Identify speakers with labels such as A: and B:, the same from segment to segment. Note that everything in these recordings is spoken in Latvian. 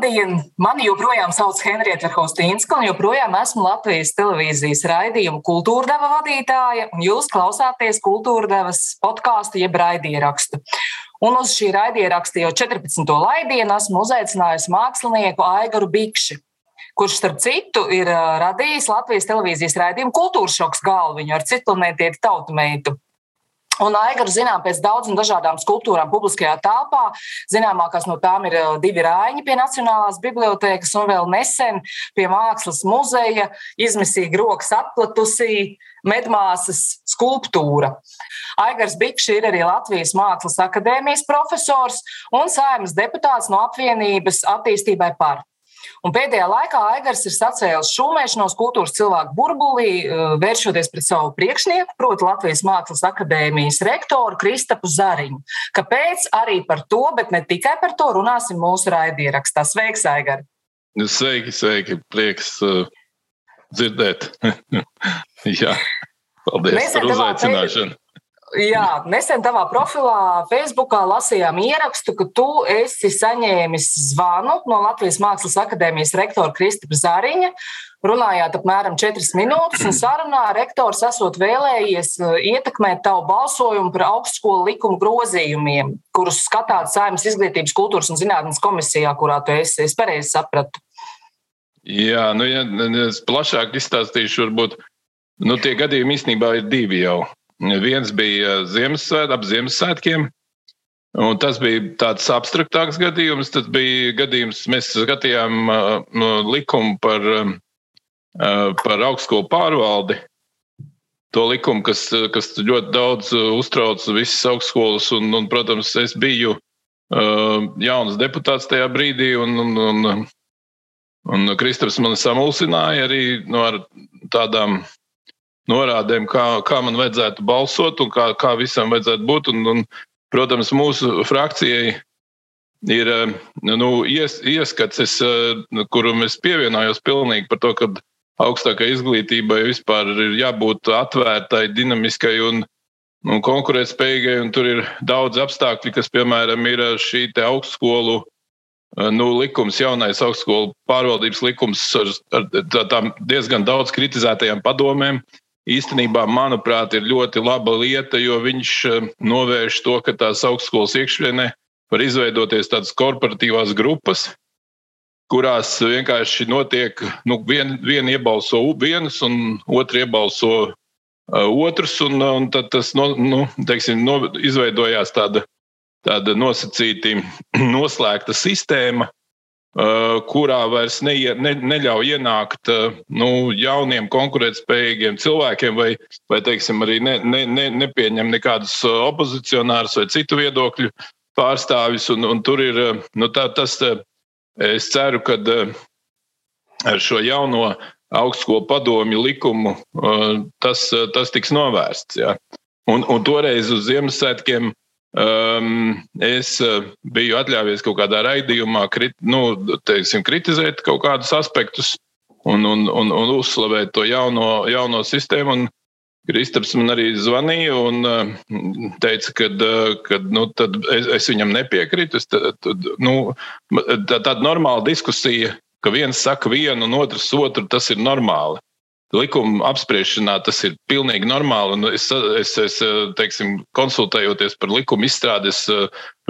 A: Labdien! Mani joprojām sauc Henrieta Verhostīnska, un joprojām esmu Latvijas televīzijas raidījuma kultūrdeva vadītāja, un jūs klausāties kultūrdevas podkāstu jeb raidierakstu. Un uz šī raidieraksta jau 14. laidienu esmu uzaicinājusi mākslinieku Aigaru Bikši kurš, starp citu, ir radījis Latvijas televīzijas raidījumu Kultūras šoks galviņu ar ciklonētieti tautu meitu. Un Aigaru zinām pēc daudzām dažādām skulptūrām publiskajā telpā. Zināmākās no tām ir divi rāņi pie Nacionālās bibliotekas un vēl nesen pie Mākslas muzeja izmisīgi rokas atplatusī medmāsas skulptūra. Aigars Bikšs ir arī Latvijas Mākslas akadēmijas profesors un saimnes deputāts no apvienības attīstībai par. Un pēdējā laikā Aigars ir sacēlis šūmēšanos kultūras cilvēku burbulī, eh, vēršoties pret savu priekšnieku, proti Latvijas Mākslas akadēmijas rektoru Kristapu Zariņu. Kāpēc arī par to, bet ne tikai par to runāsim mūsu raidierakstā. Sveiks, Aigar!
B: Sveiki, sveiki! Prieks uh, dzirdēt! Jā, paldies Mēs par uzaicināšanu!
A: Jā, nesen tavā profilā Facebookā lasījām ierakstu, ka tu esi saņēmis zvanu no Latvijas Mākslas akadēmijas rektora Kristapa Zariņa. Runājāt apmēram 4 minūtes, un sarunā rektors esot vēlējies uh, ietekmēt tavu balsojumu par augstskolu likumu grozījumiem, kurus skatāt Saimnes izglītības, kultūras un zinātnes komisijā, kurā tu esi. Es pareizi sapratu.
B: Jā, nu, ja es plašāk izstāstīšu, varbūt nu, tie gadījumi īstenībā ir divi jau. Viens bija Ziemassvētku, ap Ziemassvētkiem. Un tas bija tāds abstraktāks gadījums. Tas bija gadījums, mēs skatījām uh, likumu par, uh, par augstskolu pārvaldi. To likumu, kas, kas ļoti daudz uztrauc visas augstskolas. Un, un, protams, es biju uh, jauns deputāts tajā brīdī, un, un, un, un Kristaps man samulsināja arī no nu, tādām norādēm, kā, kā man vajadzētu balsot un kā, kā visam vajadzētu būt. Un, un, protams, mūsu frakcijai ir eh, nu, ies, ieskats, es, eh, kuru es pievienojos pilnīgi par to, ka augstākai izglītībai vispār ir jābūt atvērtai, dinamiskai un, un konkurētspējīgai. Un tur ir daudz apstākļu, kas, piemēram, ir šī augstskolu. Eh, nu, likums, jaunais augstskolu pārvaldības likums ar, ar tādām diezgan daudz kritizētajām padomēm, īstenībā, manuprāt, ir ļoti laba lieta, jo viņš eh, novērš to, ka tās augstskolas iekšvienē var izveidoties tādas korporatīvās grupas, kurās vienkārši notiek, nu, viena vien iebalso vienus, un otra iebalso uh, otrus, un, un tad tas no, nu, teiksim, no, izveidojās tāda, tāda nosacīta, noslēgta sistēma, kurā vairs neie, ne, neļauj ienākt uh, nu, jauniem, konkurētspējīgiem cilvēkiem, vai, vai teiksim, arī ne, ne, ne, nepieņem nekādus uh, opozicionārus vai citu viedokļu pārstāvis. Un, un tur ir nu, tā, tas, es ceru, ka ar šo jauno augstskolu padomju likumu tas, tas tiks novērsts. Ja. Un, un toreiz uz Ziemassvētkiem Um, es uh, biju atļāvies kaut kādā raidījumā krit, nu, teiksim, kritizēt kaut kādus aspektus un, un, un, un uzslavēt to jauno, jauno sistēmu. Un Kristaps man arī zvanīja un uh, teica, ka uh, kad, nu, es, es viņam nepiekrītu. Es, tad, tad, nu, tā, tāda normāla diskusija, ka viens saka vienu un otrs otru, tas ir normāli likuma apspriešanā tas ir pilnīgi normāli. Es, es, es teiksim, konsultējoties par likuma izstrādi,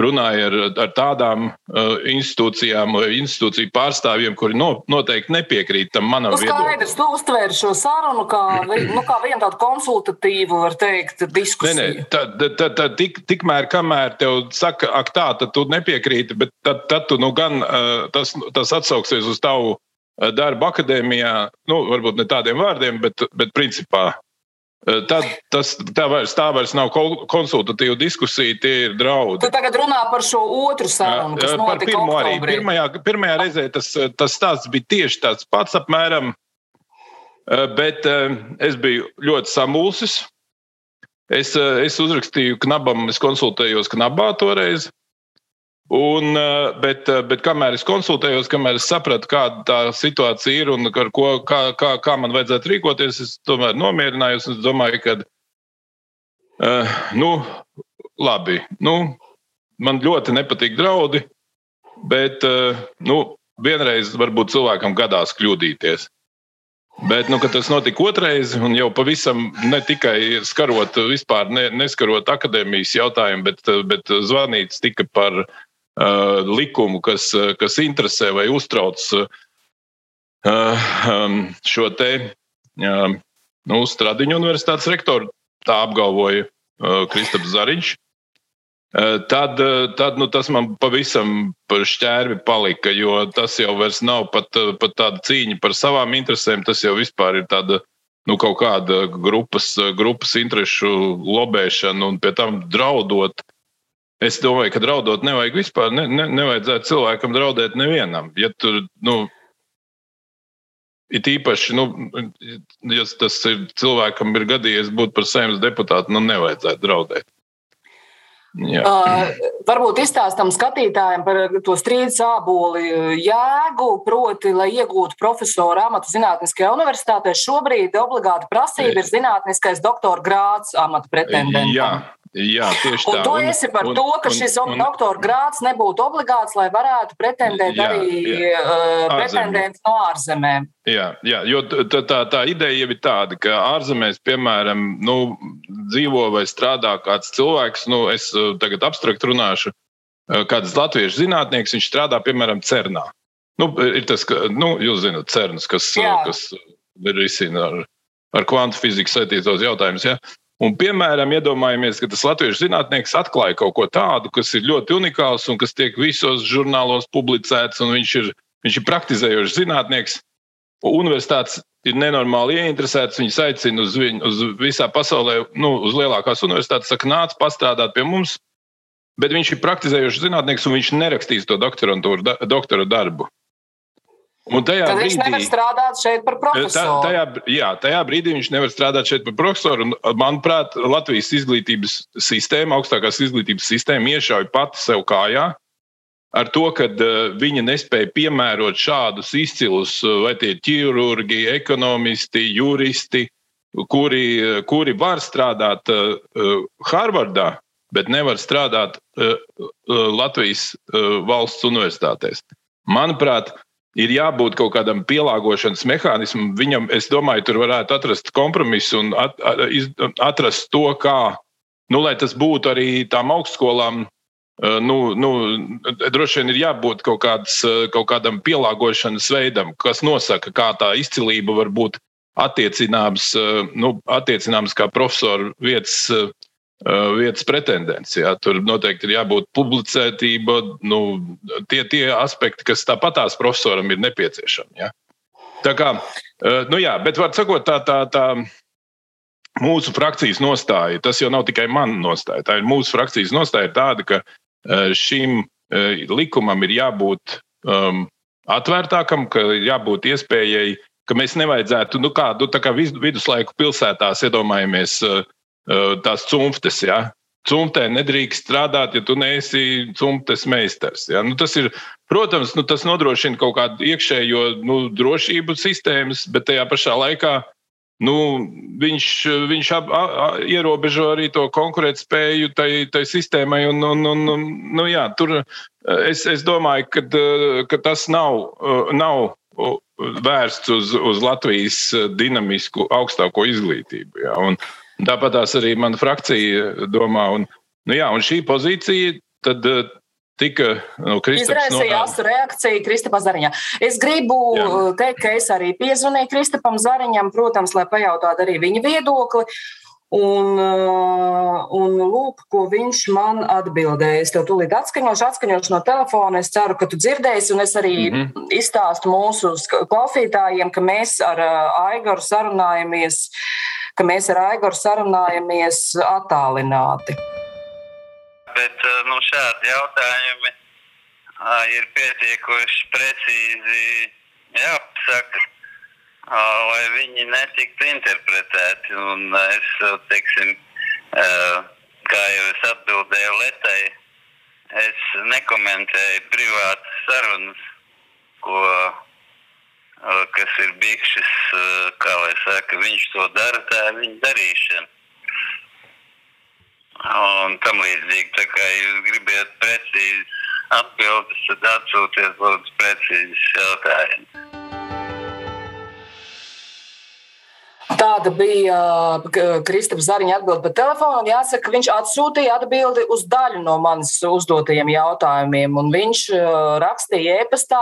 B: runāju ar, ar tādām uh, institūcijām vai institūciju pārstāvjiem, kuri no, noteikti nepiekrīt tam manam viedoklim.
A: Skaidrs, tu uztvēri šo sarunu kā, nu, kā vienu tādu konsultatīvu, var teikt, diskusiju. Nē, nē,
B: tad, tad, tad tik, tikmēr, kamēr tev saka, ak tā, tad tu nepiekrīti, bet tad, tad tu nu gan uh, tas, tas atsauksies uz tavu Eh, darbu akadēmijā, nu, varbūt ne tādiem vārdiem, bet, bet principā eh, Tad tas tā vairs, tā vairs nav konsultatīva diskusija, tie ir draudi.
A: Tu tagad runā par šo otru sarunu, kas par pirmo oktobrī. arī.
B: Pirmajā, pirmajā reizē tas, tas stāsts bija tieši tāds pats apmēram, eh, bet es biju ļoti samulsis. Es, es uzrakstīju knabam, es konsultējos knabā toreiz. Un, eh, bet, eh, bet kamēr es konsultējos, kamēr es sapratu, kāda tā situācija ir un ko, kā, kā, kā man vajadzētu rīkoties, es tomēr nomierinājos. Es domāju, ka, uh, nu, labi, nu, man ļoti nepatīk draudi, bet uh, nu, vienreiz varbūt cilvēkam gadās kļūdīties. Bet, nu, tas notika otrreiz, un jau pavisam ne tikai skarot, vispār ne, neskarot akadēmijas jautājumu, bet, bet zvanīts tika par uh, likumu, kas, kas interesē vai uztrauc uh, um, šo te uh, nu, Stradiņu universitātes rektoru. Tā apgalvoja uh, Kristaps Zariņš. Tad, tad nu, tas man pavisam par šķērbi palika, jo tas jau nav pat, pat tāda cīņa par savām interesēm. Tas jau vispār ir tāda nu, kaut kāda grupas, grupas interesu lobēšana un pie tam draudot. Es domāju, ka draudot nevajag vispār. Ne, ne, nevajadzētu cilvēkam draudēt nevienam. Ja tur, nu, It īpaši, nu, ja tas ir cilvēkam, ir gadījies būt par saimnes deputātu, nu, nevajadzētu draudēt.
A: Jā. Uh, varbūt izstāstam skatītājiem par to strīdus āboli jēgu, proti, lai iegūtu profesoru amatu Zinātniskajā universitātē, šobrīd obligāta prasība ir zinātniskais doktora grāts amata pretendentam.
B: Jā, Jā, tieši tā.
A: Un tu esi par un, to, ka un, šis un, doktora grāts nebūtu obligāts, lai varētu pretendēt jā, arī jā. Uh, pretendents no ārzemēm.
B: Jā, jā jo tā, tā, tā ideja ir tāda, ka ārzemēs, piemēram, nu, dzīvo vai strādā kāds cilvēks, nu, es uh, tagad abstrakt runāšu, uh, kāds latviešu zinātnieks, viņš strādā, piemēram, CERNā. Nu, ir tas, ka, nu, jūs zināt, CERNs, kas, jā. kas ir risina ar, ar kvantu fiziku saistītos jautājumus. Ja? Un, piemēram, iedomājamies, ka tas latviešu zinātnieks atklāja kaut ko tādu, kas ir ļoti unikāls un kas tiek visos žurnālos publicēts, un viņš ir, viņš ir praktizējošs zinātnieks. Universitātes ir nenormāli ieinteresēts, viņas aicina uz, viņu, uz visā pasaulē, nu, uz lielākās universitātes, saka, nāc, pastrādāt pie mums. Bet viņš ir praktizējošs zinātnieks, un viņš nerakstīs to doktora darbu.
A: Un tajā Tad brīdī, viņš nevar strādāt šeit par profesoru. Tā, tajā,
B: jā, tajā brīdī viņš nevar strādāt šeit par profesoru. Un, manuprāt, Latvijas izglītības sistēma, augstākās izglītības sistēma iešauj pati sev kājā ar to, ka uh, viņa nespēja piemērot šādus izcilus, vai tie ir ķirurgi, ekonomisti, juristi, kuri, kuri var strādāt uh, Harvardā, bet nevar strādāt uh, Latvijas valsts universitātēs. Manuprāt, ir jābūt kaut kādam pielāgošanas mehānismam. Viņam, es domāju, tur varētu atrast kompromisu un at, atrast to, kā, nu, lai tas būtu arī tām augstskolām. Eh, nu, nu, droši vien ir jābūt kaut, kāds, eh, kaut kādam pielāgošanas veidam, kas nosaka, kā tā izcilība var būt attiecināms, eh, nu, attiecināms kā profesora vietas vietas pretendents. Jā. Tur noteikti ir jābūt publicētība, nu, tie, tie aspekti, kas tāpatās profesoram ir nepieciešami. Jā. Tā kā, uh, nu jā, bet var sakot, tā, tā, tā mūsu frakcijas nostāja, tas jau nav tikai mana nostāja, tā ir mūsu frakcijas nostāja tāda, ka uh, šim likumam ir jābūt um, atvērtākam, ka ir jābūt iespējai, ka mēs nevajadzētu, nu kādu tā kā viduslaiku pilsētās iedomājamies, uh, tās cimftes. Ja? Cimtē nedrīkst strādāt, ja tu neesi cimtes meistars. Ja? Nu, tas ir, protams, nu, tas nodrošina kaut kādu iekšējo nu, drošību sistēmas, bet tajā pašā laikā nu, viņš, viņš ap, a, a, ierobežo arī to konkurētspēju tai, tai sistēmai. Un, un, un, nu, jā, tur es, es domāju, ka, ka tas nav, nav vērsts uz, uz Latvijas dinamisku augstāko izglītību. Jā. Un, Tāpat arī mana frakcija domā. Un, nu jā, un šī pozīcija tad eh, tika
A: no Kristaps. Izraisīja asu reakciju Kristapam Zariņam. Es gribu Jā. Eh, teikt, ka es arī piezvanīju Kristapam Zariņam, protams, lai pajautātu arī viņa viedokli. Un, eh, un lūk, ko viņš man atbildēja. Es tev tūlīt atskaņošu, atskaņošu no telefona. Es ceru, ka tu dzirdēsi, un es arī mm -hmm. izstāstu mūsu klausītājiem, ka mēs ar Aigaru sarunājamies ka mēs ar Aigoru sarunājamies attālināti.
C: Bet eh, nu, šādi jautājumi ir pietiekoši precīzi jāpasaka, lai viņi netiktu interpretēti. Un es, teiksim, kā jau es atbildēju Letai, es nekomentēju privātas sarunas, ko kas ir bijis, kā lai saka, viņš to dara, tā ir viņa darīšana. Un tam līdzīgi, tā kā jūs gribat precīzi atbildes, tad atsūtiet lūdzu precīzes jautājumus.
A: Tāda bija Kristapam Zariņa atbilde pa telefonu. Jāsaka, viņš atsūtīja atbildi uz daļu no manis uzdotajiem jautājumiem. Viņš rakstīja e-pastā,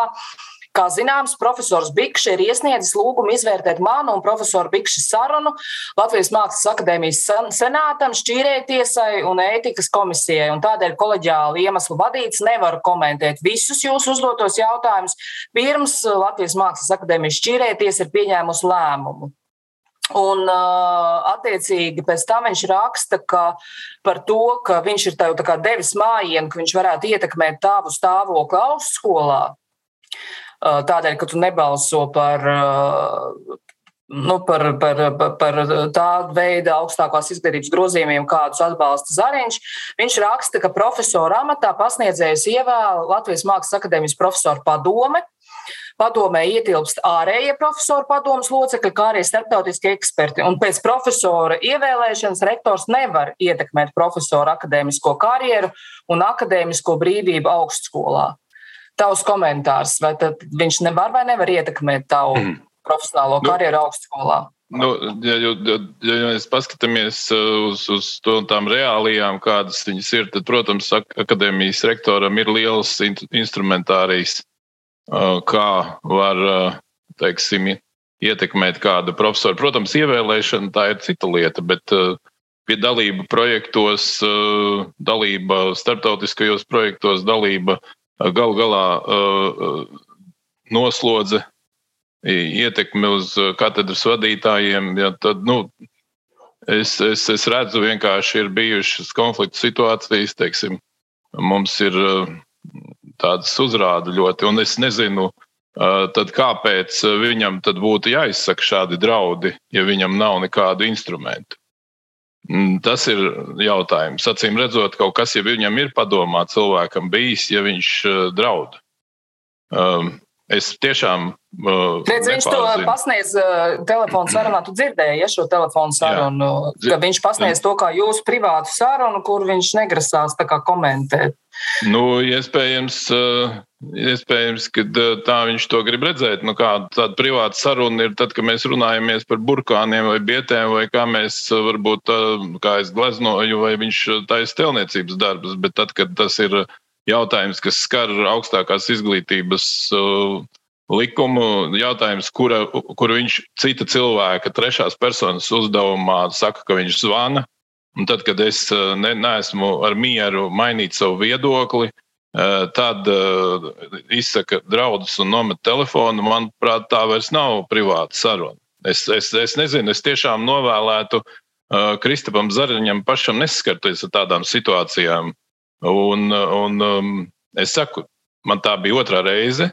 A: Kā zināms, profesors Bikšs ir iesniedzis lūgumu izvērtēt manu un profesoru Bikša sarunu Latvijas Mākslas akadēmijas senātam, šķīrētiesai un ētikas komisijai. Un tādēļ koleģiāli iemeslu vadīts nevaru komentēt visus jūsu uzdotos jautājumus, pirms Latvijas Mākslas akadēmijas šķīrēties ir pieņēmusi lēmumu. Un, attiecīgi, pēc tam viņš raksta par to, ka viņš ir tev devis mājienu, ka viņš varētu ietekmēt tavu stāvokli augstskolā. Tādēļ, ka tu nebalso par, nu, par, par, par tādu veidu augstākās izglītības grozījumiem, kādus atbalsta Zariņš. Viņš raksta, ka profesora amatā pasniedzējus ievēl Latvijas Mākslas akadēmijas profesora padome. Padomē ietilpst ārējie profesoru padomus locekļi, kā arī starptautiskie eksperti. Un pēc profesora ievēlēšanas rektors nevar ietekmēt profesoru akadēmisko karjeru un akadēmisko brīvību augstskolā. Tavs komentārs, vai viņš nevar vai nevar ietekmēt tavu mm. profesionālo nu, karjeru augstskolā?
B: Nu, ja, ja, ja mēs paskatāmies uh, uz, uz to, tām reālijām, kādas viņas ir, tad, protams, akadēmijas rektoram ir liels instrumentārijas kā var teiksim, ietekmēt kādu profesoru. Protams, ievēlēšana tā ir cita lieta, bet pie dalība projektos, dalība starptautiskajos projektos, dalība gal galā noslodze ietekmi uz katedras vadītājiem. Ja, tad, nu, es, es, es redzu, vienkārši ir bijušas konflikta situācijas. Teiksim, mums ir tādas uzrāda ļoti. Un es nezinu, tad kāpēc viņam tad būtu jāizsaka šādi draudi, ja viņam nav nekādu instrumentu. Mm, tas ir jautājums. Acīm redzot, kaut kas jau viņam ir padomā cilvēkam bijis, ja viņš draud. Um, Es tiešām.
A: Uh, Redz, viņš to pasniedz uh, telefonu sarunā. Tu dzirdēji ja, šo telefonu sarunu, viņš pasniedz to kā jūsu privātu sarunu, kur viņš negrasās komentēt.
B: Nu, iespējams, uh, iespējams, ka uh, tā viņš to grib redzēt. Nu, tāda privāta saruna ir tad, kad mēs runājamies par burkāniem vai bietēm, vai kā mēs uh, varbūt, kā es gleznoju, vai viņš taisa telniecības darbus. Bet tad, kad tas ir jautājums, kas skar augstākās izglītības likumu, jautājums, kura, kuru viņš cita cilvēka, trešās personas uzdevumā saka, ka viņš zvana. Un tad, kad es uh, ne, neesmu ar mieru mainīt savu viedokli, uh, tad izsaka draudus un nomet telefonu. Manuprāt, tā vairs nav privāta saruna. Es, es, es nezinu, es tiešām novēlētu Kristapam Zariņam pašam neskarties ar tādām situācijām, Un, un um, es saku, man tā bija otrā reize.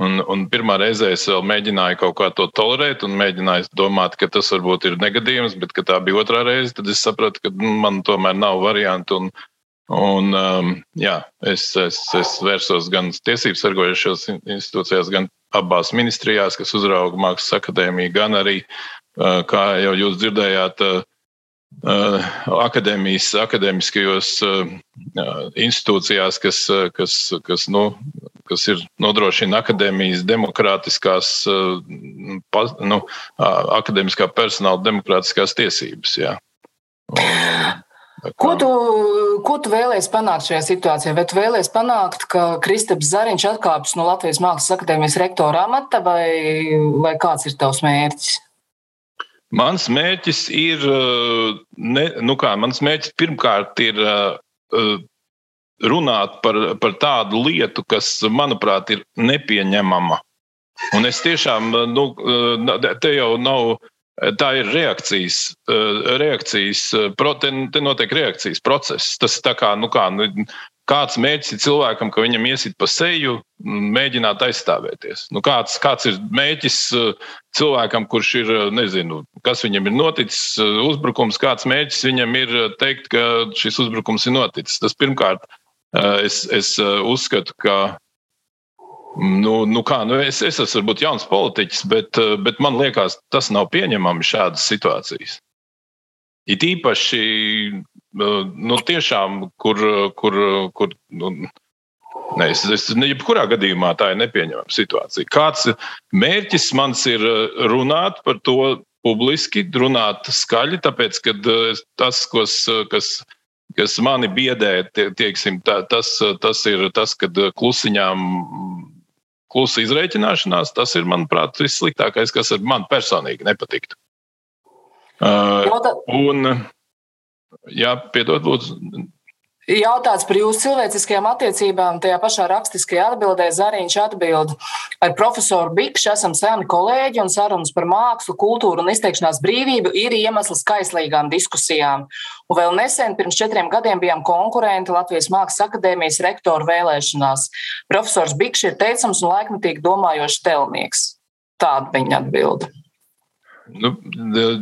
B: Un, un pirmā reize es vēl mēģināju kaut kā to tolerēt, un mēģināju domāt, ka tas varbūt ir negadījums, bet tā bija otrā reize. Tad es sapratu, ka nu, man tomēr nav variantu. Un, un, um, jā, es, es, es vērsos gan tiesību sargojušās institūcijās, gan abās ministrijās, kas uzrauga Mākslas akadēmiju, gan arī, uh, kā jau jūs dzirdējāt, uh, Uh, akadēmijas, akadēmiskajos uh, institūcijās, kas, uh, kas, kas, nu, kas ir nodrošina akadēmijas demokrātiskās, nu, akadēmiskā personāla demokrātiskās tiesības. Jā.
A: Un, Ko tu, ko tu vēlējies panākt šajā situācijā? Vai tu vēlējies panākt, ka Kristaps Zariņš atkāpjas no Latvijas Mākslas akadēmijas rektora amata, vai, vai kāds ir tavs mērķis?
B: Mans mērķis ir, eh, ne, nu kā, mans mērķis pirmkārt ir uh, runāt par, par tādu lietu, kas, manuprāt, ir nepieņemama. Un es tiešām, nu, te jau nav, tā ir reakcijas, reakcijas, te, te notiek reakcijas process. Tas ir kā, nu kā, nu, kāds mērķis ir cilvēkam, ka viņam iesit pa seju, mēģināt aizstāvēties. Nu, kāds, kāds ir mērķis cilvēkam, kurš ir, nezinu, kas viņam ir noticis, uzbrukums, kāds mērķis viņam ir teikt, ka šis uzbrukums ir noticis. Tas pirmkārt, es, es uzskatu, ka. Nu, nu kā, nu es, es esmu varbūt jauns politiķis, bet, bet man liekas, tas nav pieņemami šādas situācijas. It īpaši nu, tiešām, kur, kur, kur nu, Nē, es, es, jebkurā gadījumā tā ir nepieņemama situācija. Kāds mērķis mans ir runāt par to publiski, runāt skaļi, tāpēc, ka tas, kas, kas, kas mani biedē, tie, tieksim, tā, tas, tas ir tas, kad klusiņām klusa izreikināšanās, tas ir, manuprāt, vissliktākais, kas man personīgi nepatiktu. Uh, un, jā, piedod, lūdzu.
A: Jautāts par jūsu cilvēciskajām attiecībām. Tajā pašā rakstiskajā atbildē Zariņš atbild, ar profesoru Bikšu esam seni kolēģi un sarunas par mākslu, kultūru un izteikšanās brīvību ir iemesls kaislīgām diskusijām. Un vēl nesen, pirms četriem gadiem, bijām konkurenti Latvijas Mākslas akadēmijas rektoru vēlēšanās. Profesors Bikšs ir teicams un laikmetīgi domājošs telnieks. Tāda viņa atbilde.
B: Nu,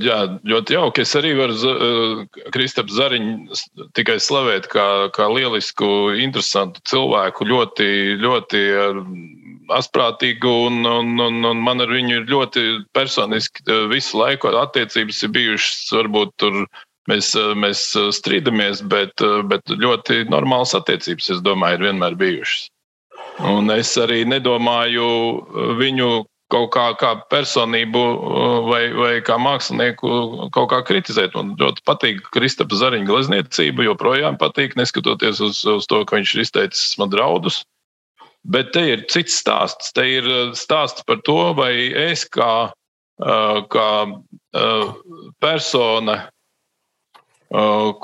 B: jā, ļoti jauki. Es arī varu uh, Kristapu Zariņu tikai slavēt kā, kā lielisku, interesantu cilvēku, ļoti, ļoti asprātīgu, un, un, un, un man ar viņu ir ļoti personiski uh, visu laiku attiecības ir bijušas, varbūt tur mēs, mēs strīdamies, bet, bet ļoti normālas attiecības, es domāju, ir vienmēr bijušas. Un es arī nedomāju viņu kaut kā, kā personību uh, vai, vai kā mākslinieku kaut kā kritizēt. Man ļoti patīk Kristapa Zariņa glezniecība, joprojām patīk, neskatoties uz, uz to, ka viņš ir izteicis man draudus. Bet te ir cits stāsts. Te ir uh, stāsts par to, vai es kā, uh, kā persona,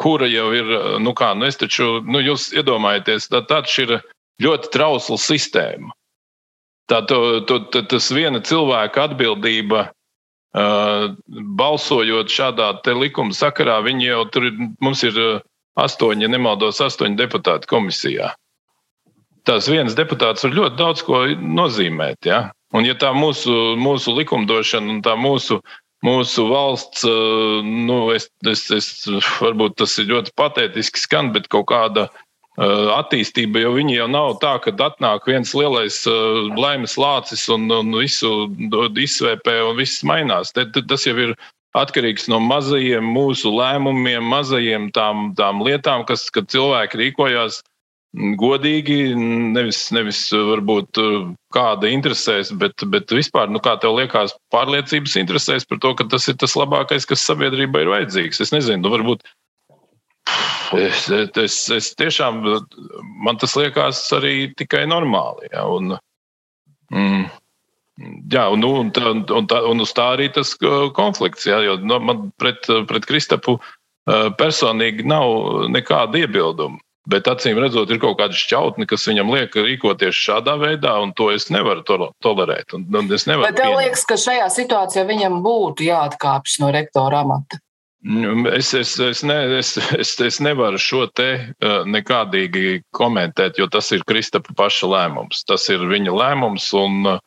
B: kura jau ir, nu kā, nu es taču, nu jūs iedomājaties, tā taču ir ļoti trausla sistēma Tā, to, to, to, tas viena cilvēka atbildība, uh, balsojot šādā likuma sakarā, viņi jau tur ir, mums ir astoņi, nemaldos, astoņi deputāti komisijā. Tās viens deputāts var ļoti daudz ko nozīmēt. Ja? Un, ja tā mūsu, mūsu likumdošana un tā mūsu, mūsu valsts, nu, es, es, es, varbūt tas ir ļoti patētiski skan, bet kaut kāda uh, attīstība, jo viņi jau nav tā, ka atnāk viens lielais uh, laimes lācis un, un visu izsvēpē un viss mainās. Te, te, tas jau ir atkarīgs no mazajiem mūsu lēmumiem, mazajiem tām, tām lietām, kas, kad cilvēki rīkojās godīgi, nevis, nevis varbūt eh, kāda interesēs, bet, bet vispār, nu, kā tev liekas, pārliecības interesēs par to, ka tas ir tas labākais, kas sabiedrībai ir vajadzīgs. Es nezinu, nu, varbūt Es, es, es tiešām man tas liekas arī tikai normāli. Ja, un, mm, jā, un, un, un, un, tā, un uz tā arī tas konflikts. Ja, jo man pret, pret Kristapu personīgi nav nekāda iebilduma. Bet acīm redzot, ir kaut kāda šķautne, kas viņam liek rīkoties šādā veidā, un to es nevaru to tolerēt. Un, un es nevaru
A: Bet tev liekas, ka šajā situācijā viņam būtu jāatkāpjas no rektora amata?
B: Nu, es, es, es, ne, es, es, es nevaru šo te uh, nekādīgi komentēt, jo tas ir Kristapa paša lēmums. Tas ir viņa lēmums, un uh,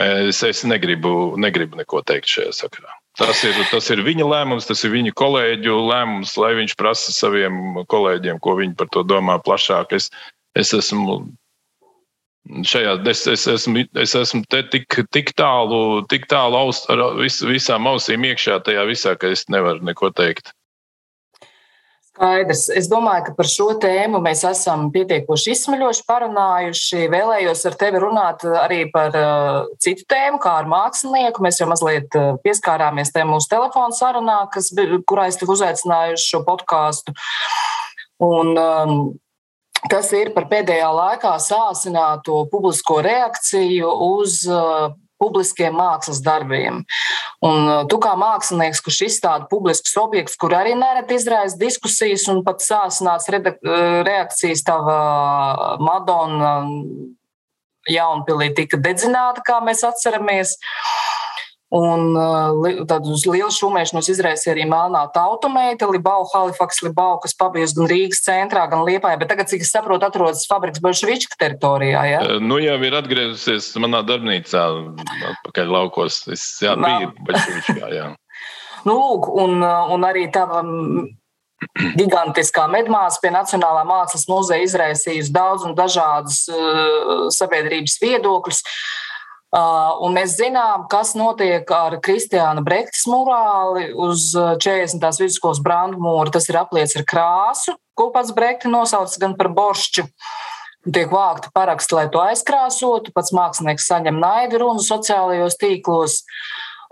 B: es, es negribu, negribu neko teikt šajā sakarā. Tas ir, tas ir viņa lēmums, tas ir viņa kolēģu lēmums, lai viņš prasa saviem kolēģiem, ko viņi par to domā plašāk. Es, es esmu Šajā es, es esmu, es esmu tik, tik tālu, tik tālu aus, ar vis, visām ausīm iekšā tajā visā, ka es nevaru neko teikt.
A: Skaidrs. Es domāju, ka par šo tēmu mēs esam pietiekoši izsmeļoši parunājuši. Vēlējos ar tevi runāt arī par uh, citu tēmu, kā ar mākslinieku. Mēs jau mazliet uh, pieskārāmies tam mūsu telefonu sarunā, kas, kurā es tevi uzaicināju uz šo podkāstu. Un, um, Tas ir par pēdējā laikā sāsināto publisko reakciju uz uh, publiskiem mākslas darbiem. Un uh, tu kā mākslinieks, kurš izstāda publiskus objektus, kur arī nereti izraisa diskusijas un pat sāsināts uh, reakcijas, tava Madonna Jaunpilī tika dedzināta, kā mēs atceramies. Un uh, tādu lielu šumēšanos izraisīja arī Melnā tauta meita, Libau, Halifaks, Libau, kas pabijusi gan Rīgas centrā, gan Liepājā, bet tagad, cik es saprotu, atrodas fabriks Bolševička teritorijā. Ja?
B: Nu jau ir atgriezusies manā darbnīcā, atpakaļ laukos. Es jā, biju Bolševičkā, jā.
A: nu, lūk, un, un arī tava gigantiskā medmāsa pie Nacionālā mākslas muzeja izraisījusi daudz un dažādus uh, sabiedrības viedokļus. Uh, Uh, un mēs zinām, kas notiek ar Kristiāna Brektas murāli uz 40. Uh, vidusskolas brandmūra. Tas ir apliets ar krāsu, ko pats Brekti nosauc gan par boršķu. tiek vākti paraksti, lai to aizkrāsotu. Pats mākslinieks saņem naidu runu sociālajos tīklos.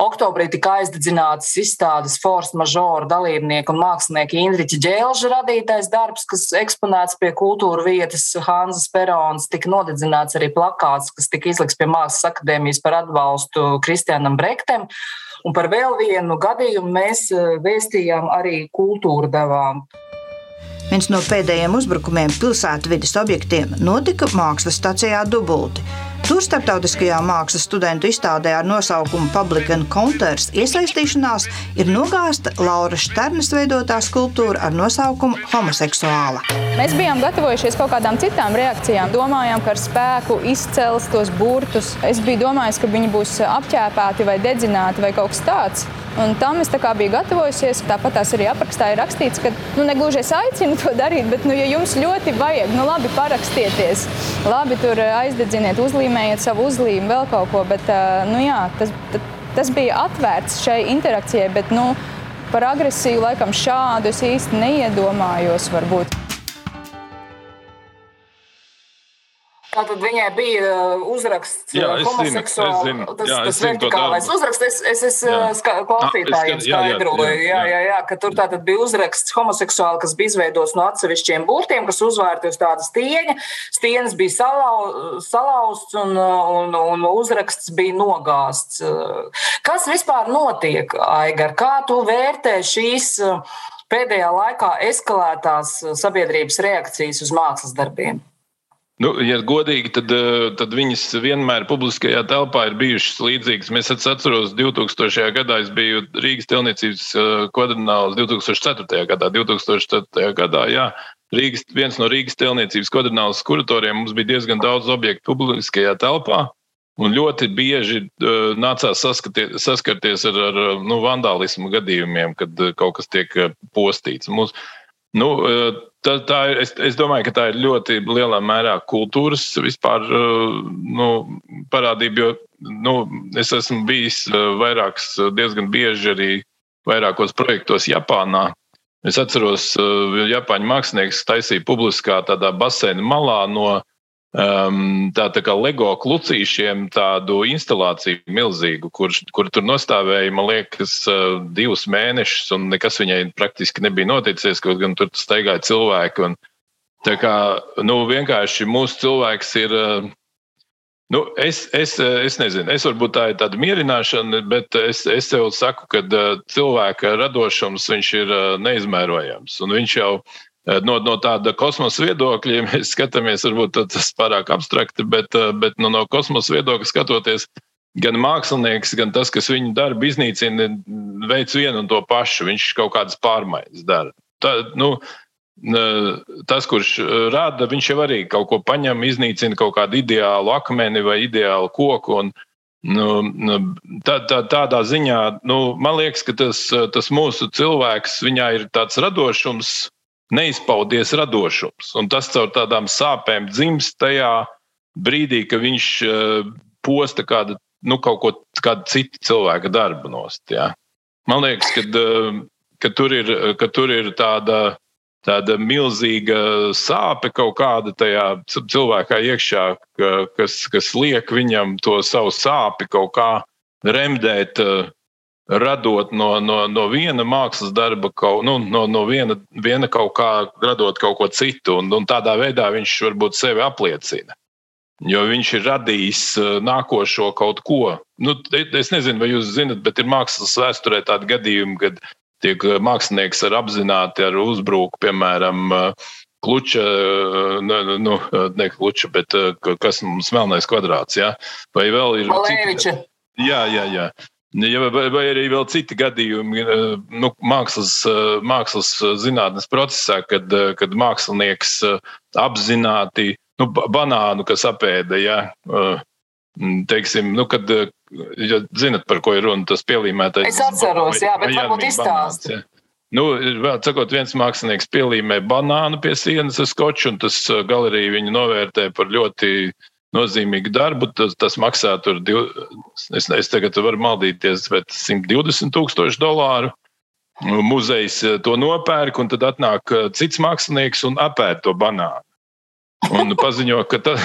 A: Oktobrī tika aizdedzināts izstādes Force Majeure dalībnieku un mākslinieka Indriča Džēlža radītais darbs, kas eksponēts pie kultūra vietas Hanzas Perons. Tika nodedzināts arī plakāts, kas tika izlikts pie Mākslas akadēmijas par atbalstu Kristianam Brektem. Un par vēl vienu gadījumu mēs eh, vēstījām arī kultūra devām.
D: Viens no pēdējiem uzbrukumiem pilsētvidas objektiem notika mākslas stācijā Dubulti. Tur starptautiskajā mākslas studentu izstādē ar nosaukumu Public Encounters iesaistīšanās ir nogāzta Laura Šternas veidotā skulptūra ar nosaukumu Homoseksuāla.
E: Mēs bijām gatavojušies kaut kādām citām reakcijām. Domājām, ka ar spēku izcels tos burtus. Es biju domājis, ka viņi būs apģērbēti vai dedzināti vai kaut kas tāds. Un tam es biju gatavojusies. Tāpat tās arī aprakstā ir rakstīts, ka nu, negluži es aicinu to darīt, bet, nu, ja jums ļoti vajag, nu, labi, parakstieties. Labi, tur eh, aizdedziniet, uzlīmējiet savu uzlīmu, vēl kaut ko. Bet, eh, nu, jā, tas, tas bija atvērts šai interakcijai, bet nu, par agresiju laikam šādu es īsti neiedomājos. Varbūt.
A: Tātad viņai bija uh, uzraksts jā, uh, homoseksuāls. Tas, jā, tas vertikālais uzraksts, es, es, es jā. Uh, klausītājiem skaidroju, jā, jā, jā, jā, ka tur tātad bija uzraksts homoseksuāli, kas bija izveidots no atsevišķiem burtiem, kas uzvērti uz tāda stieņa. Stieņas bija salau, salauzts un, un, un uzraksts bija nogāsts. Kas vispār notiek, Aigar? Kā tu vērtē šīs pēdējā laikā eskalētās sabiedrības reakcijas uz mākslas darbiem?
B: Nu, ja godīgi, tad, eh, tad viņas vienmēr publiskajā telpā ir bijušas līdzīgas. Mēs atceros, 2000. gadā es biju Rīgas telniecības eh, kvadrināls, 2004. gadā, 2004. gadā jā, Rīgas, viens no Rīgas telniecības kvadrināls kuratoriem mums bija diezgan daudz objektu publiskajā telpā. Un ļoti bieži uh, nācās saskarties ar, ar nu, vandālismu gadījumiem, kad kaut kas tiek postīts. Mums, Nu, eh, tā, tā es, es domāju, ka tā ir ļoti lielā mērā kultūras vispār eh, nu, parādība. Jo nu, es esmu bijis eh, vairākus, diezgan bieži arī vairākos projektos Japānā. Es atceros, Japāņu mākslinieks taisīja publiskā tādā baseina malā no um, tā, tā kā LEGO klucīšiem tādu instalāciju milzīgu, kur, kur tur nostāvēja, man liekas, uh, divus mēnešus, un nekas viņai praktiski nebija noticies, kaut gan tur staigāja cilvēki. Un, tā kā nu, vienkārši mūsu cilvēks ir. Uh, Nu, es, es, es nezinu, es varbūt tā ir tāda mierināšana, bet es, es tev saku, ka uh, cilvēka radošums ir uh, neizmērojams. Un viņš jau Eh, no, no tāda kosmosa viedokļa, ja mēs skatāmies, varbūt tas pārāk abstrakti, bet, eh, bet no, no kosmosa viedokļa skatoties, gan mākslinieks, gan tas, kas viņu darbu iznīcina, veids vienu un to pašu. Viņš kaut kādas pārmaiņas dara. Tā, nu, tas, kurš rada, viņš jau arī kaut ko paņem, iznīcina kaut kādu ideālu akmeni vai ideālu koku. Un, Nu, tā, tā, tādā ziņā, nu, man liekas, ka tas, tas mūsu cilvēks, viņā ir tāds radošums, neizpaudies radošums. Un tas caur tādām sāpēm dzimst tajā brīdī, kad viņš uh, posta kādu, nu, kaut ko kādu citu cilvēku darbu nost. Jā. Man liekas, ka, uh, ka, tur ir, ka tur ir tāda, tāda milzīga sāpe kaut kāda tajā cilvēkā iekšā, ka, kas, kas liek viņam to savu sāpi kaut kā remdēt. Uh, radot no, no, no viena mākslas darba, kaut, nu, no, no viena, viena kaut kā radot kaut ko citu, un, un tādā veidā viņš varbūt sevi apliecina. Jo viņš ir radījis uh, nākošo kaut ko. Nu, es nezinu, vai jūs zinat, bet ir mākslas vēsturē tādi gadījumi, kad tiek uh, mākslinieks ar apzināti ar uzbruku, piemēram, uh, Kluča, nu, nu, ne kluča, bet kas mums melnais kvadrāts, jā? vai vēl ir
A: citi?
B: Jā, jā, jā. Ja, vai, vai arī vēl citi gadījumi eh, nu, mākslas, eh, mākslas zinātnes procesā, kad, eh, kad mākslinieks apzināti nu, banānu, kas apēda, ja, teiksim, nu, kad, ja zinat, par ko ir runa, tas pielīmētais.
A: Es atceros, jā, bet varbūt izstāst. Ja.
B: Nu, vēl sakot, viens mākslinieks pielīmē banānu pie sienas ar skoču, un tas galerija viņu novērtē par ļoti uh, nozīmīgu darbu. Tas, tas maksā tur, div, es, es tagad varu maldīties, bet 120 tūkstoši dolāru. Muzejs eh, to nopērk, un tad atnāk eh, cits mākslinieks un apēd to banānu. Un paziņo, ka ta,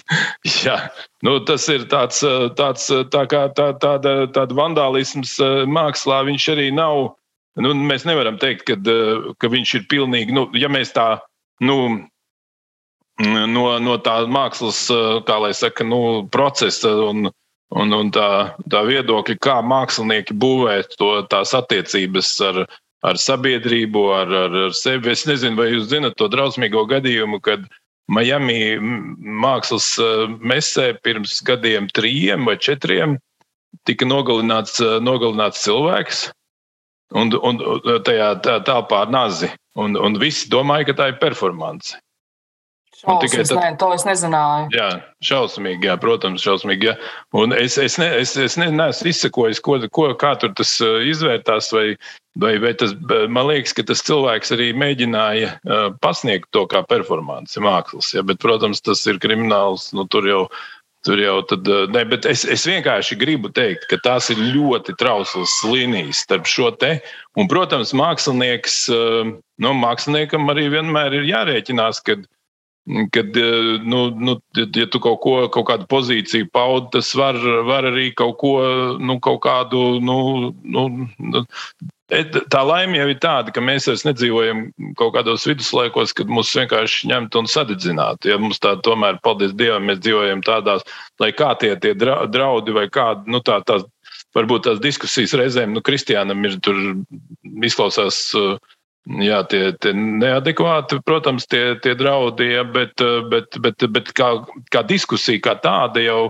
B: jā, nu, tas ir tāds, tāds tā kā, tā, tāda, tāda vandālisms mākslā. Viņš arī nav. Nu, mēs nevaram teikt, ka, ka viņš ir pilnīgi. Nu, ja mēs tā nu, no, no tā mākslas, kā lai saka, nu, procesa un, un, un tā, tā viedokļa, kā mākslinieki būvē to, tās attiecības ar, ar sabiedrību, ar, ar, ar sevi. Es nezinu, vai jūs zinat to drausmīgo gadījumu, kad Miami mākslas mesē pirms gadiem, trijiem vai četriem, tika nogalināts, nogalināts cilvēks. Un, un tajā telpā ar nazi. Un, un visi domāja, ka tā ir performance.
A: Tikai tad, ne, to es nezināju.
B: Jā, šausmīgi, jā, protams, šausmīgi. Jā. Un es, es, ne, es, es ne, neesmu izsekojis, ko, ko, kā tur tas uh, izvērtās. Vai, vai, vai tas, man liekas, ka tas cilvēks arī mēģināja uh, pasniegt to kā performanci mākslas. Jā, bet, protams, tas ir krimināls. Nu, tur jau Tur jau tad, uh, ne, bet es, es vienkārši gribu teikt, ka tās ir ļoti trauslas līnijas starp šo te. Un, protams, mākslinieks, nu, māksliniekam arī vienmēr ir jārēķinās, ka Kad eh, nu, nu, ja tu kaut, ko, kaut kādu pozīciju paudi, tas var, var arī kaut ko, nu, kaut kādu. Nu, nu, nu e, tā laime jau ir tāda, ka mēs vairs nedzīvojam kaut kādos viduslaikos, kad mūs vienkārši ņemtu un sadedzinātu. Ja mums tā tomēr, paldies Dievam, mēs dzīvojam tādās, lai kā tie, tie draudi vai kādi, nu, tā, tās, varbūt tās diskusijas reizēm, nu, Kristiānam ir tur izklausās. Uh, Jā, tie, tie neadekvāti, protams, tie, tie draudi, ja, bet, bet, bet, bet kā, kā diskusija kā tāda jau,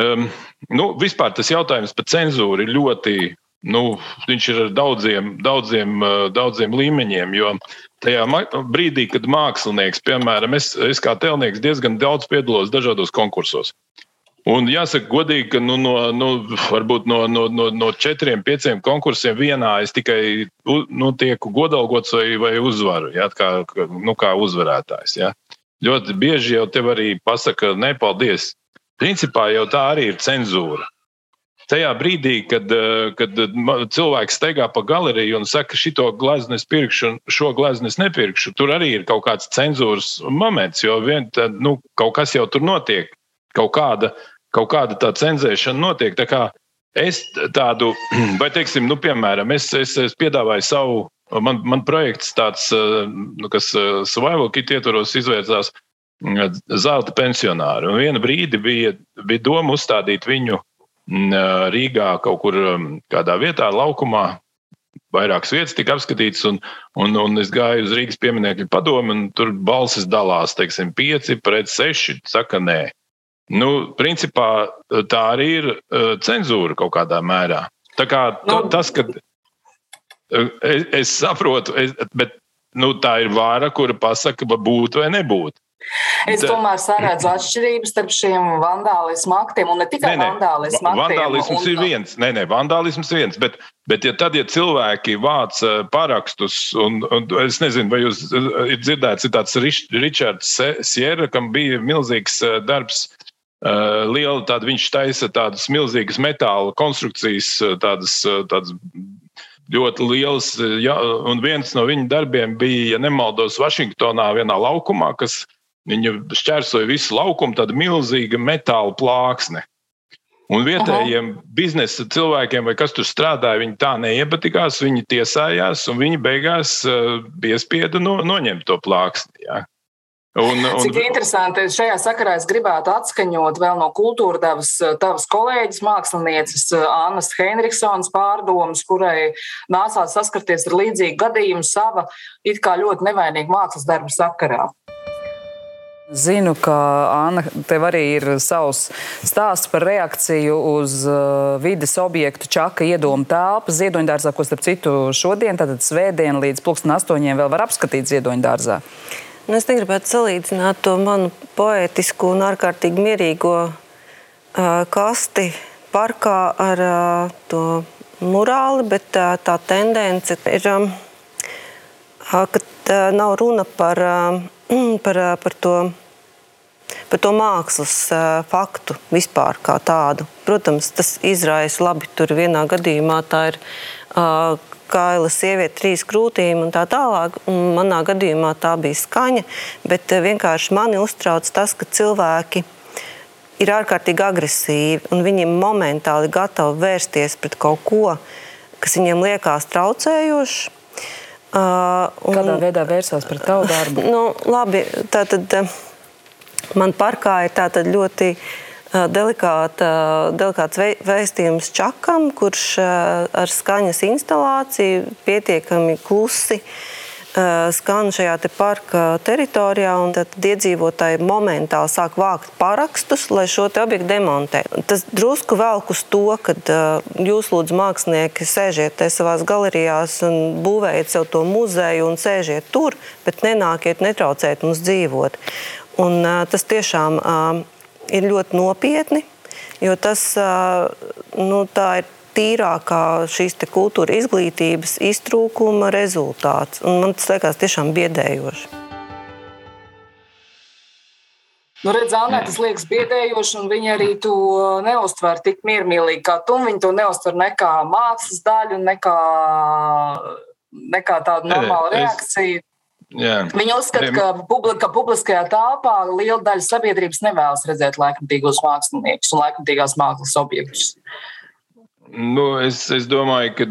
B: um, nu, vispār tas jautājums par cenzūru ir ļoti, nu, viņš ir ar daudziem, daudziem, daudziem līmeņiem, jo tajā brīdī, kad mākslinieks, piemēram, es, es kā telnieks diezgan daudz piedalos dažādos konkursos. Un jāsaka, godīgi, ka nu, no, nu, varbūt no, no, no, no četriem, pieciem konkursiem vienā es tikai nu, tieku godalgots vai, vai uzvaru, ja, kā, nu, kā uzvarētājs. Ja. Ļoti bieži jau tev arī pasaka, nepaldies. Principā jau tā arī ir cenzūra. Tajā brīdī, kad, kad cilvēks steigā pa galeriju un saka, šito gleznu es pirkšu, un šo gleznu es nepirkšu, tur arī ir kaut kāds cenzūras moments, jo vien, tā, nu, kaut kas jau tur notiek. Kaut kāda kaut kāda tā cenzēšana notiek. Tā kā es tādu, vai teiksim, nu, piemēram, es, es, es piedāvāju savu, man, man projekts tāds, nu, kas survival kit ietvaros izvērsās zelta pensionāri. Un viena brīdi bija, bija doma uzstādīt viņu Rīgā kaut kur kādā vietā, laukumā. Vairākas vietas tika apskatītas, un, un, un es gāju uz Rīgas pieminiektu padomu, un tur balsis dalās, teiksim, pieci pret seši. Saka, nē, Nu, principā tā arī ir uh, cenzūra kaut kādā mērā. Tā kā to, nu, tas, ka uh, es, es saprotu, es, bet nu, tā ir vāra, kura pasaka, vai būt vai nebūt.
A: Es tomēr saredzu atšķirības starp šiem vandālismu aktiem un ne tikai nē, nē, vandālismu aktiem.
B: Vandālisms un... ir viens, nē, nē, vandālisms ir viens, bet, bet ja tad, ja cilvēki vāc parakstus, un, un es nezinu, vai jūs ir dzirdēts, ir tāds Ričards Sierra, kam bija milzīgs darbs Eh, liela tāda, viņš taisa tādas milzīgas metāla konstrukcijas, eh, tādas, eh, tādas ļoti liels. Ja, un viens no viņa darbiem bija, ja nemaldos, Vašingtonā vienā laukumā, kas viņa šķērsoja visu laukumu, tāda milzīga metāla plāksne. Un vietējiem Aha. biznesa cilvēkiem, vai kas tur strādāja, viņi tā neiepatikās, viņi tiesājās, un viņi beigās uh, piespieda no, noņemt to plāksni. Ja.
A: Un, un... Cik interesanti. Šajā sakarā es gribētu atskaņot vēl no kultūra devas tavas kolēģis, mākslinieces Annas Henriksons pārdomas, kurai nācās saskarties ar līdzīgu gadījumu sava it kā ļoti nevainīga mākslas darba sakarā.
F: Zinu, ka Anna, tev arī ir savs stāsts par reakciju uz uh, vides objektu Čaka iedomu telpu Ziedoņdārzā, ko starp citu šodien, tātad svētdien līdz pulksten astoņiem vēl var apskatīt Ziedoņdārzā.
G: Nu, es negribētu salīdzināt to manu poētisko un ārkārtīgi mierīgo uh, kasti parkā ar uh, to morāli, bet uh, tā tendence ir, um, ka uh, nav runa par, uh, par, uh, par to par to mākslas faktu vispār kā tādu. Protams, tas izraisa labi. Tur vienā gadījumā tā ir kaila sieviete, trīs krūtīm un tā tālāk. Un manā gadījumā tā bija skaņa, bet vienkārši mani uztrauc tas, ka cilvēki ir ārkārtīgi agresīvi un viņi momentāli gatavi vērsties pret kaut ko, kas viņiem liekas traucējošs.
F: Uh, un, Kādā veidā vērsās pret tavu darbu?
G: Nu, labi, tātad, man parkā ir ļoti delikāta, delikāts vēstījums Čakam, kurš uh, ar skaņas instalāciju pietiekami klusi Eh, skan šajā te parka teritorijā, un tad iedzīvotāji momentāli sāk vākt parakstus, lai šo objektu demontē. Tas drusku velk uz to, ka jūs, lūdzu, mākslinieki, sēžiet savā galerijās un būvējiet sev to muzeju un sēžiet tur, bet nenākiet, netraucēt mums dzīvot. Un, tas tiešām ir ļoti nopietni, jo tas nu, ir tīrākā šīs kultūra izglītības iztrūkuma rezultāts. Un man tas liekas tiešām biedējoši.
A: Nu, redz, Anna, tas liekas biedējoši, un viņi arī to neuztver tik miermīlīgi kā tu. Viņi to neuztver ne kā mākslas daļu, ne kā, ne kā tādu normālu reakciju. Jā. Viņi uzskata, ka, publika, ka publiskajā telpā liela daļa sabiedrības nevēlas redzēt laikmatīgos māksliniekus un laikmatīgās mākslas objektus.
B: Nu, es, es domāju, ka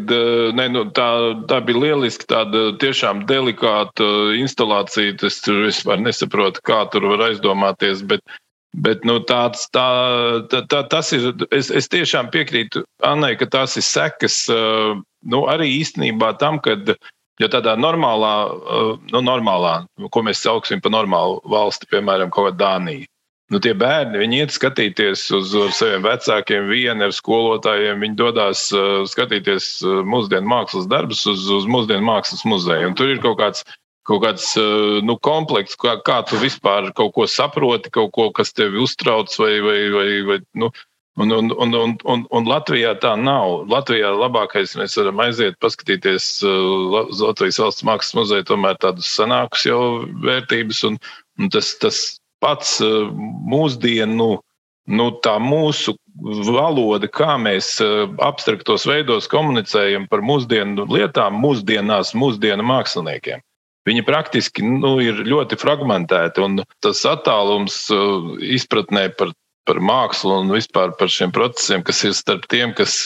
B: ne, nu, tā, tā bija lieliska, tāda tiešām delikāta instalācija. Es tur vispār nesaprotu, kā tur var aizdomāties. Bet, bet nu, tāds, tā, tā, tā, tas ir. Es, es tiešām piekrītu Annai, ka tās ir sekas nu, arī īstenībā tam, kad. Jo tādā normālā, nu, normālā, ko mēs sauksim par normālu valsti, piemēram, kaut kāda Dānija Nu, tie bērni, viņi iet skatīties uz, saviem vecākiem, vieni ar skolotājiem. Viņi dodas uh, skatīties uh, mūsdienu mākslas darbus uz, uz mūsdienu mākslas muzeju. Un tur ir kaut kāds, kaut kāds uh, nu, komplekss, kā, kā tu vispār kaut ko saproti, kaut ko, kas tevi uztrauc. Vai, vai, vai, vai, nu, un, un, un, un, un, un Latvijā tā nav. Latvijā labākais mēs varam aiziet, paskatīties uh, Latvijas valsts mākslas muzeja, tomēr tādus senākus jau vērtības. Un, un tas, tas pats eh, mūsdienu, nu, tā mūsu valoda, kā mēs eh, abstraktos veidos komunicējam par mūsdienu lietām, mūsdienās, mūsdienu māksliniekiem. Viņi praktiski nu, ir ļoti fragmentēti, un tas attālums izpratnē par, par mākslu un vispār par šiem procesiem, kas ir starp tiem, kas,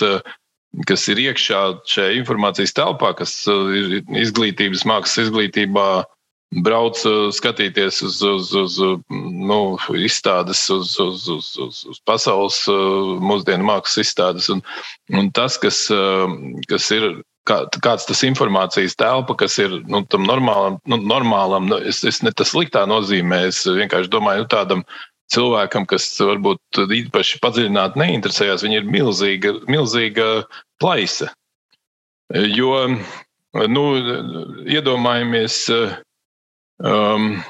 B: kas ir iekšā šajā informācijas telpā, kas ir izglītības, mākslas izglītībā, brauc skatīties uz, uz, uz nu, izstādes, uz, uz, uz, uz, uz pasaules mūsdienu mākslas izstādes. Un, un tas, kas, kas ir. Kā, kāds tas informācijas telpa, kas ir nu, tam normālam, nu, normālam nu, es, es ne tas sliktā nozīmē, es vienkārši domāju, nu, tādam cilvēkam, kas varbūt īpaši padziļināti neinteresējās, viņa ir milzīga, milzīga plaisa. Jo, nu, iedomājamies, Um,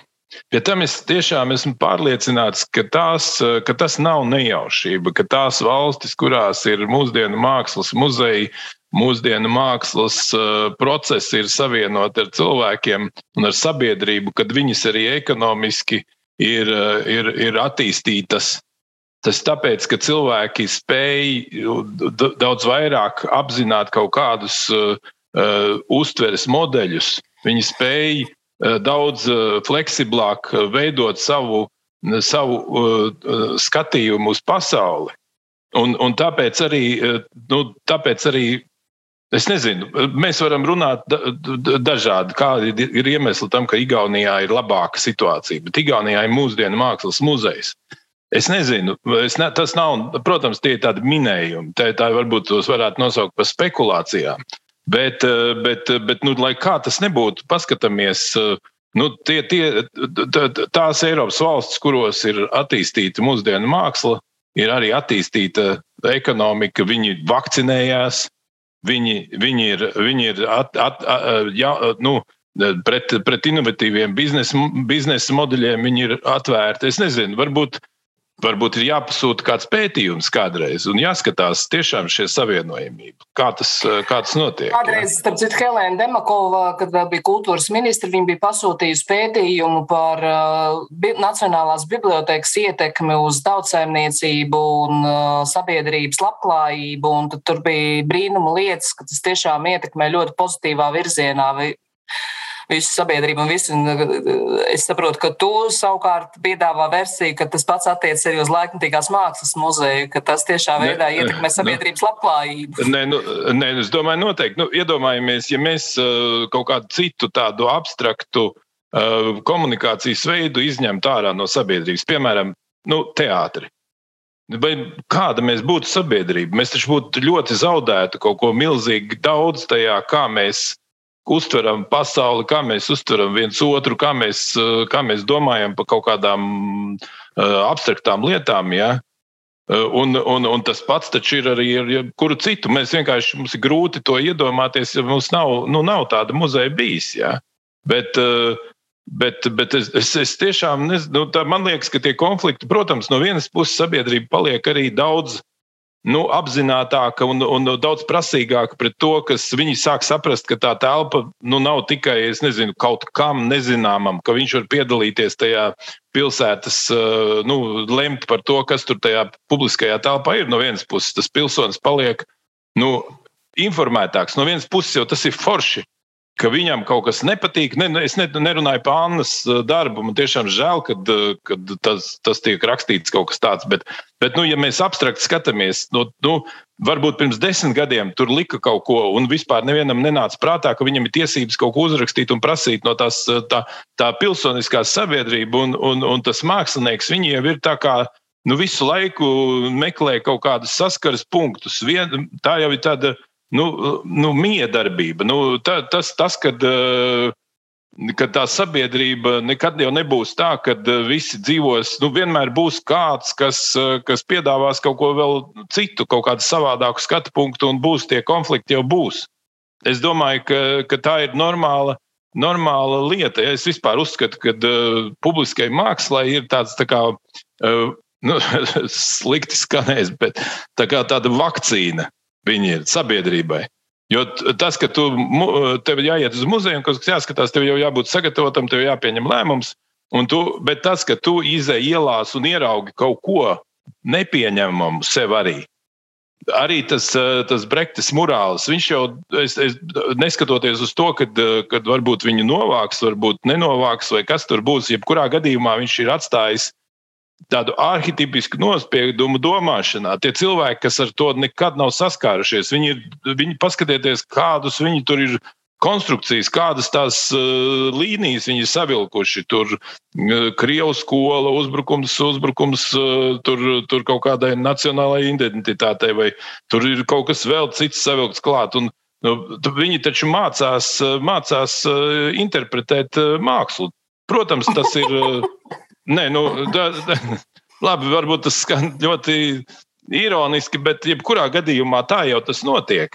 B: Pie tam es tiešām esmu pārliecināts, ka, tās, ka tas nav nejaušība, ka tās valstis, kurās ir mūsdienu mākslas muzeji, mūsdienu mākslas uh, procesi ir savienoti ar cilvēkiem un ar sabiedrību, kad viņas arī ekonomiski uh, ir, ir attīstītas. Tas tāpēc, ka cilvēki spēj daudz vairāk apzināt kaut kādus uh, uh, uztveres modeļus. Viņi spēj Eh, daudz eh, fleksiblāk eh, veidot savu, savu skatījumu uz pasauli. Un, un tāpēc, arī, nu, tāpēc arī es nezinu, mēs varam runāt dažādi, kādi ir iemesli tam, ka Igaunijā ir labāka situācija. Bet Igaunijā ir mūsdienu mākslas muzejs. Es nezinu, es ne, tas nav, protams, tie ir tādi minējumi. Tā, tā varbūt tos varētu nosaukt par spekulācijām. Bet, bet, bet nu, lai kā tas nebūtu, paskatāmies. Nu, tie, tie, tās Eiropas valstis, kuros ir attīstīta mūsdienu māksla, ir arī attīstīta ekonomika, viņi vakcinējās, viņi, viņi ir, viņi ir at, at, at, ja, nu, pret, pret inovatīviem biznesa, biznesa modeļiem, viņi ir atvērti. Es nezinu, varbūt varbūt ir jāpasūta kāds pētījums kādreiz un jāskatās tiešām šie savienojumība. Kā tas, kā tas notiek?
A: Kādreiz, starp citu, Helēna Demakova, kad vēl bija kultūras ministra, viņa bija pasūtījusi pētījumu par uh, Nacionālās bibliotekas ietekmi uz tautsēmniecību un uh, sabiedrības labklājību, un tur bija brīnuma lietas, ka tas tiešām ietekmē ļoti pozitīvā virzienā visu sabiedrību un visu. Es saprotu, ka tu savukārt piedāvā versiju, ka tas pats attiecas arī uz laikmatīgās mākslas muzeju, ka tas tiešā veidā ne, ietekmē sabiedrības nu, labklājību.
B: Nē, nu, nē, es domāju, noteikti. Nu, iedomājamies, ja mēs uh, kaut kādu citu tādu abstraktu komunikācijas veidu izņemtu ārā no sabiedrības, piemēram, nu, teātri. Vai kāda mēs būtu sabiedrība? Mēs taču būtu ļoti zaudēti kaut ko milzīgi daudz tajā, kā mēs uztveram pasauli, kā mēs uztveram viens otru, kā mēs, eh, kā mēs domājam par kaut kādām uh, abstraktām lietām. Ja? Uh, un, un, un tas pats ir arī ar jebkuru citu. Mēs vienkārši mums ir grūti to iedomāties, ja mums nav, nu, nav tāda muzeja bijis. Ja? Bet, Bet, bet es, es, es tiešām nezinu, nu, man liekas, ka tie konflikti, protams, no vienas puses sabiedrība paliek arī daudz nu, apzinātāka un, un daudz prasīgāka pret to, kas viņi sāk saprast, ka tā telpa nu, nav tikai nezinu, kaut kam nezināmam, ka viņš var piedalīties tajā pilsētas, eh, nu, lemt par to, kas tur tajā publiskajā telpā ir. No vienas puses, tas pilsonis paliek nu, informētāks, no vienas puses jau tas ir forši ka viņam kaut kas nepatīk. Ne, es ne, nerunāju par Annas uh, darbu. Man tiešām žēl, ka uh, tas, tas tiek rakstīts kaut kas tāds. Bet, bet nu, ja mēs abstrakt skatāmies, nu, nu, varbūt pirms desmit gadiem tur lika kaut ko, un vispār nevienam nenāca prātā, ka viņam ir tiesības kaut ko uzrakstīt un prasīt no tās uh, tā, tā pilsoniskā sabiedrība un, un, un tas mākslinieks. Viņi jau ir tā kā nu, visu laiku meklē kaut kādus saskares punktus. Vien, tā jau ir tāda nu, nu, miedarbība. Nu, tā, tas, tas kad, eh, kad tā sabiedrība nekad jau nebūs tā, ka eh, visi dzīvos, nu, vienmēr būs kāds, kas, eh, kas piedāvās kaut ko vēl citu, kaut kādu savādāku skatu punktu, un būs tie konflikti jau būs. Es domāju, ka, ka tā ir normāla. Normāla lieta. Es vispār uzskatu, ka uh, publiskai mākslai ir tāds tā kā, uh, nu, slikti skanējis, bet tā kā tāda vakcīna viņi ir sabiedrībai. Jo tas, ka tu, tev jāiet uz muzeju kaut kas jāskatās, tev jau jābūt sagatavotam, tev jāpieņem lēmums. Tu, bet tas, ka tu izēj ielās un ieraugi kaut ko nepieņemamu sev arī. Arī tas, tas Brektis morāls, viņš jau, es, es, neskatoties uz to, kad, kad varbūt viņu novāks, varbūt nenovāks, vai kas tur būs, jebkurā gadījumā viņš ir atstājis tādu arhitektisku nospiedumu domāšanā. Tie cilvēki, kas ar to nekad nav saskārušies, viņi, ir, viņi paskatieties, kādus viņi tur ir. Konstrukcijas, kādas tās uh, līnijas viņi ir savilkuši. Tur uh, Krievijas skola, uzbrukums, uzbrukums uh, tur, tur kaut kādai nacionālajai identitātei, vai tur ir kaut kas vēl cits savilkts klāt. Un, nu, viņi taču mācās, mācās interpretēt mākslu. Protams, tas ir. Nē, nu, da, da, labi, varbūt tas skan ļoti ironiski, bet jebkurā gadījumā tā jau tas notiek.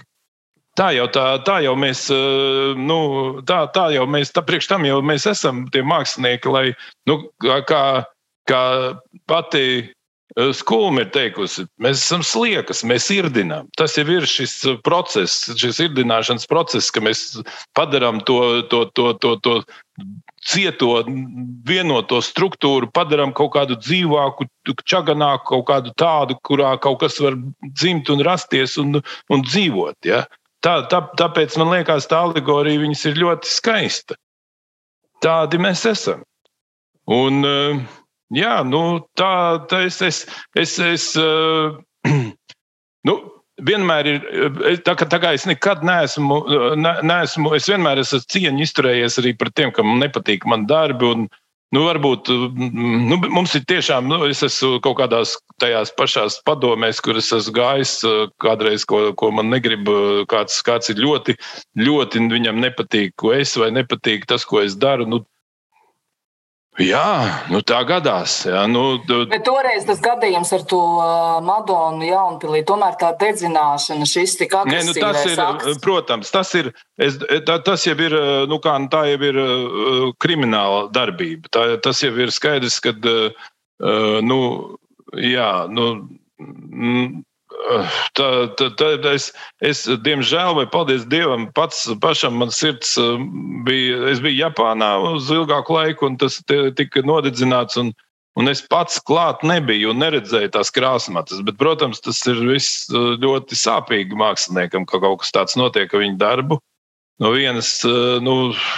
B: Tā jau, tā, tā jau mēs, eh, nu, tā, tā jau mēs, tā priekš tam jau mēs esam tie mākslinieki, lai, nu, kā, kā pati Skulma ir teikusi, mēs esam sliekas, mēs irdinām. Tas jau ir šis process, šis irdināšanas process, ka mēs padarām to, to, to, to, to cieto vienoto struktūru padarām kaut kādu dzīvāku, čaganāku, kaut kādu tādu, kurā kaut kas var dzimt un rasties un, un dzīvot. Ja? Tā, tā, tāpēc man liekas, tā alegorija ir ļoti skaista. Tādi mēs esam. Un, eh, jā, nu, tā, tā es, es, es, es eh, nu, vienmēr ir, tā kā, tā kā es nekad neesmu, ne, neesmu, es vienmēr esmu cieņu izturējies arī par tiem, kam nepatīk man darbi. Un, Nu, varbūt nu, mums ir tiešām, nu, es esmu kaut kādās tajās pašās padomēs, kur es esmu gājis kādreiz, ko, ko man negrib, kāds, kāds ir ļoti, ļoti viņam nepatīk, ko es vai nepatīk tas, ko es daru. Nu, Jā, nu tā gadās. Jā, nu,
A: tu... Bet toreiz tas gadījums ar to Madonu Jaunpilī, tomēr tā dedzināšana, šis tik agresīvs. Nu,
B: tas ir, akts. protams, tas ir, es, tā, tas jau ir, nu kā, nu, tā jau ir krimināla darbība. Tā, tas jau ir skaidrs, ka, nu, jā, nu, Tā, tā, tā, es, es, diemžēl, vai paldies Dievam, pats pašam man sirds bija. Es biju Japānā uz ilgāku laiku, un tas tika nodedzināts. Un, un es pats klāt nebiju un neredzēju tās krāsmatas. Bet, protams, tas ir viss ļoti sāpīgi māksliniekam, ka kaut kas tāds notiek ar viņu darbu. No vienas, nu,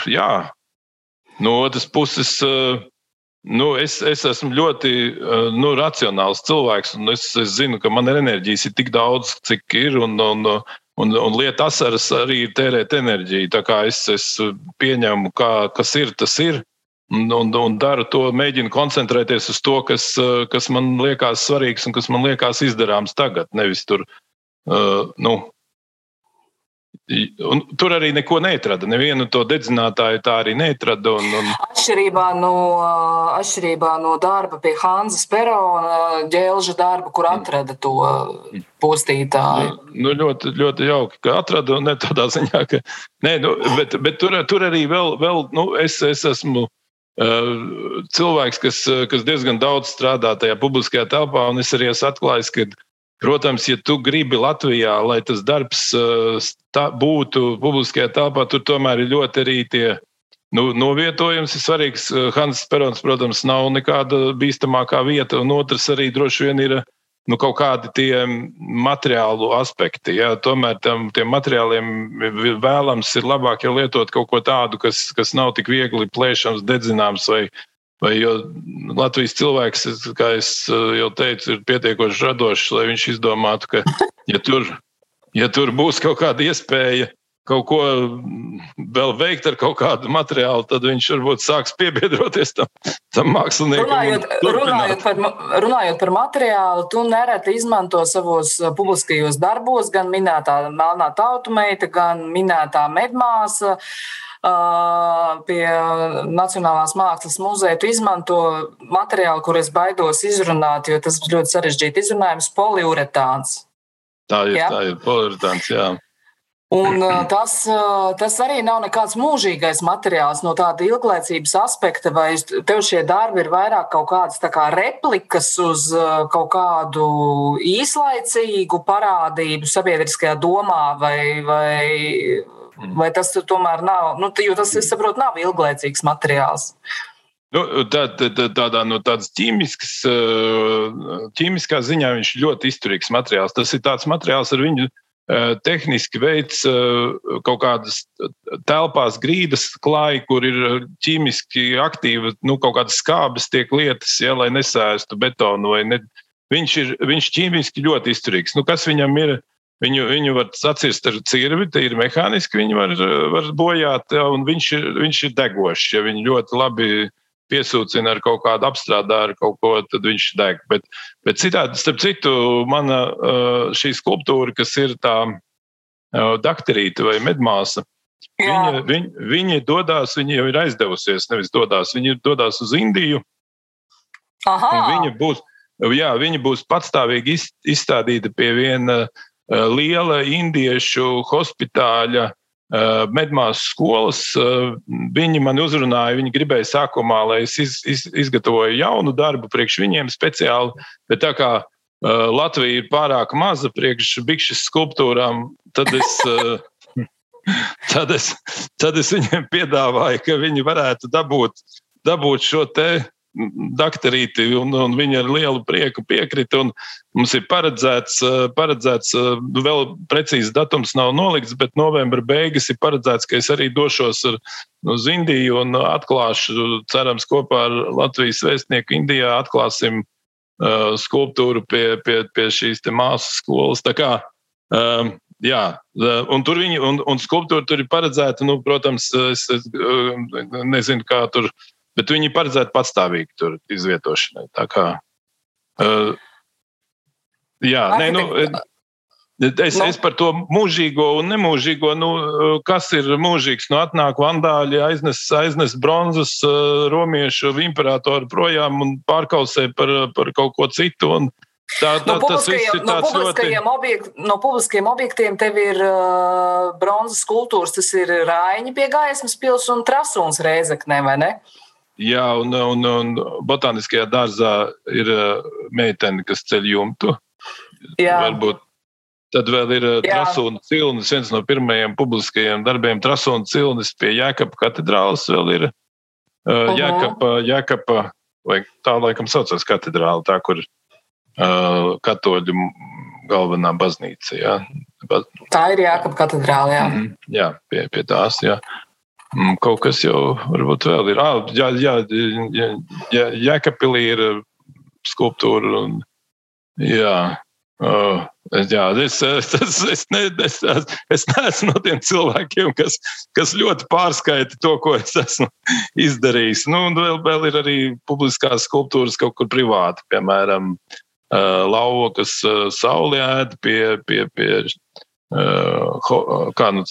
B: jā, no otras puses. Nu, es, es esmu ļoti eh, nu, racionāls cilvēks, un es, es zinu, ka man ir enerģijas ir tik daudz, cik ir. Un, un, un, un lieta asaras arī ir tērēt enerģiju. Tā kā es, es pieņemu, kā, kas ir, tas ir. Un, un, un daru to, mēģinu koncentrēties uz to, kas, eh, kas man liekas svarīgs un kas man liekas izdarāms tagad. Nevis tur, uh, nu, Un tur arī neko neatrada. Nevienu to dedzinātāju tā arī neatrada. Un, un...
A: Atšķirībā, no, atšķirībā no darba pie Hanzas Perona, ģēlža darba, kur atrada to postītāju.
B: Nu, nu, ļoti, ļoti jauki, ka atrada. Ne tādā ziņā, ka. Nē, nu, bet, bet tur, tur arī vēl, vēl nu, es, es esmu. Uh, cilvēks, kas, kas diezgan daudz strādā tajā publiskajā telpā, un es arī esmu atklājis, ka uh, Protams, ja tu gribi Latvijā, lai tas darbs eh, tā, būtu publiskajā telpā, tur tomēr ir ļoti arī tie nu, novietojums. Ir svarīgs. Eh, Hans Perons, protams, nav nekāda bīstamākā vieta, un otrs arī droši vien ir nu, kaut kādi tie materiālu aspekti. Jā. Tomēr tam, tiem materiāliem vēlams ir labāk jau lietot kaut ko tādu, kas, kas nav tik viegli plēšams, dedzināms vai Vai jo Latvijas cilvēks, kā es eh, jau teicu, ir pietiekoši radošs, lai viņš izdomātu, ka, ja tur, ja tur būs kaut kāda iespēja kaut ko vēl veikt ar kaut kādu materiālu, tad viņš varbūt sāks piebiedroties tam, tam māksliniekam.
A: Runājot, runājot, par, runājot par materiālu, tu nereti izmanto savos eh, publiskajos darbos gan minētā melnā tautumeita, gan minētā medmāsa. Uh, pie Nacionālās mākslas muzeja. Tu izmanto materiālu, kur es baidos izrunāt, jo tas ļoti sarežģīti izrunājums - poliuretāns.
B: Tā ir, ja? tā ir poliuretāns, jā.
A: Un tas, tas arī nav nekāds mūžīgais materiāls no tāda ilglaicības aspekta, vai tev šie darbi ir vairāk kaut kādas kā replikas uz kaut kādu īslaicīgu parādību sabiedriskajā domā, vai, vai. Vai tas tomēr nav, nu, jo tas, es saprotu, nav ilglaicīgs materiāls.
B: Nu, tā, tā, tā, tādā no tādas ķīmiskas, eh, ķīmiskā ziņā viņš ir ļoti izturīgs materiāls. Tas ir tāds materiāls ar viņu eh, tehniski veids eh, kaut kādas telpās grīdas klāji, kur ir ķīmiski aktīva, nu, kaut kādas skābes tiek lietas, ja, lai nesēstu betonu. Ne. Viņš ir viņš ķīmiski ļoti izturīgs. Nu, kas viņam ir? Viņu, viņu var sacirst ar cirvi, tā ir mehāniski, viņu var, var bojāt, un viņš ir, viņš ir degošs. Ja viņi ļoti labi piesūcina ar kaut kādu apstrādā, ar kaut ko, tad viņš deg. Bet, bet citādi, starp citu, mana šī skulptūra, kas ir tā dakterīte vai medmāsa, viņa, viņa, viņa dodas, viņa jau ir aizdevusies, nevis dodas, viņa dodas uz Indiju. Viņa būs, jā, viņa būs patstāvīgi izstādīta pie viena Eh, liela indiešu hospitāļa eh, medmāsu skolas. Eh, viņi man uzrunāja, viņi gribēja sākumā, lai es iz, iz, izgatavoju jaunu darbu priekš viņiem speciāli, bet tā kā Latvija ir pārāk maza priekš bikšas skulptūrām, tad es. Tad es, tad es viņiem piedāvāju, ka viņi varētu dabūt, dabūt šo te doktorīti, un, un viņi ar lielu prieku piekrita. Mums ir paredzēts, eh, paredzēts, eh, vēl precīzi datums nav nolikts, bet novembra beigas ir paredzēts, ka es arī došos ar, uz Indiju un atklāšu, cerams, kopā ar Latvijas vēstnieku Indijā atklāsim uh, skulptūru pie, pie, pie šīs māsu skolas. Tā kā, um, Jā, un tur viņi, un, un skulptūra tur ir paredzēta, nu, protams, es, es nezinu, kā tur bet viņi paredzēti patstāvīgi tur izvietošanai. Tā kā, uh, jā, nē, nu, es, es par to mūžīgo un nemūžīgo, nu, kas ir mūžīgs, nu, atnāk vandāļi, aiznes, aiznes bronzas uh, romiešu imperatoru projām un pārkausē par, par kaut ko citu. Un, Tā, tā,
A: no, publiskajiem, no, publiskajiem ļoti... objekt, no publiskajiem objektiem tev ir uh, bronzas kultūras. Tas ir Rāņi pie gaismas pils un Trasuns Rēzeknē, vai ne?
B: Jā, un, un, un botāniskajā dārzā ir meitene, kas ceļ jumtu. Jā. Varbūt Tad vēl ir Trasūna cilnis, viens no pirmajiem publiskajiem darbiem. Trasūna cilnis pie Jēkabas katedrāles vēl ir. Uh, Jēkaba, Jēkaba, vai tā laikam saucās katedrāle, tā, kur uh, katoļu galvenā baznīca. Jā.
A: Tā ir Jēkabas katedrāle. Jā, mm -hmm,
B: jā pie, pie tās. Jā. Mm, kaut kas jau varbūt vēl ir. Ah, jā, jā, jā, jā, Jēkabpilī ir skulptūra. Un, jā, uh, jā, es, es, es, ne, es, es neesmu no tiem cilvēkiem, kas, kas ļoti pārskaita to, ko es esmu izdarījis. Nu, vēl, vēl ir arī publiskās skulptūras kaut kur privāti, piemēram, uh, lauva, kas uh, saulē ēd pie, pie, pie kā nu,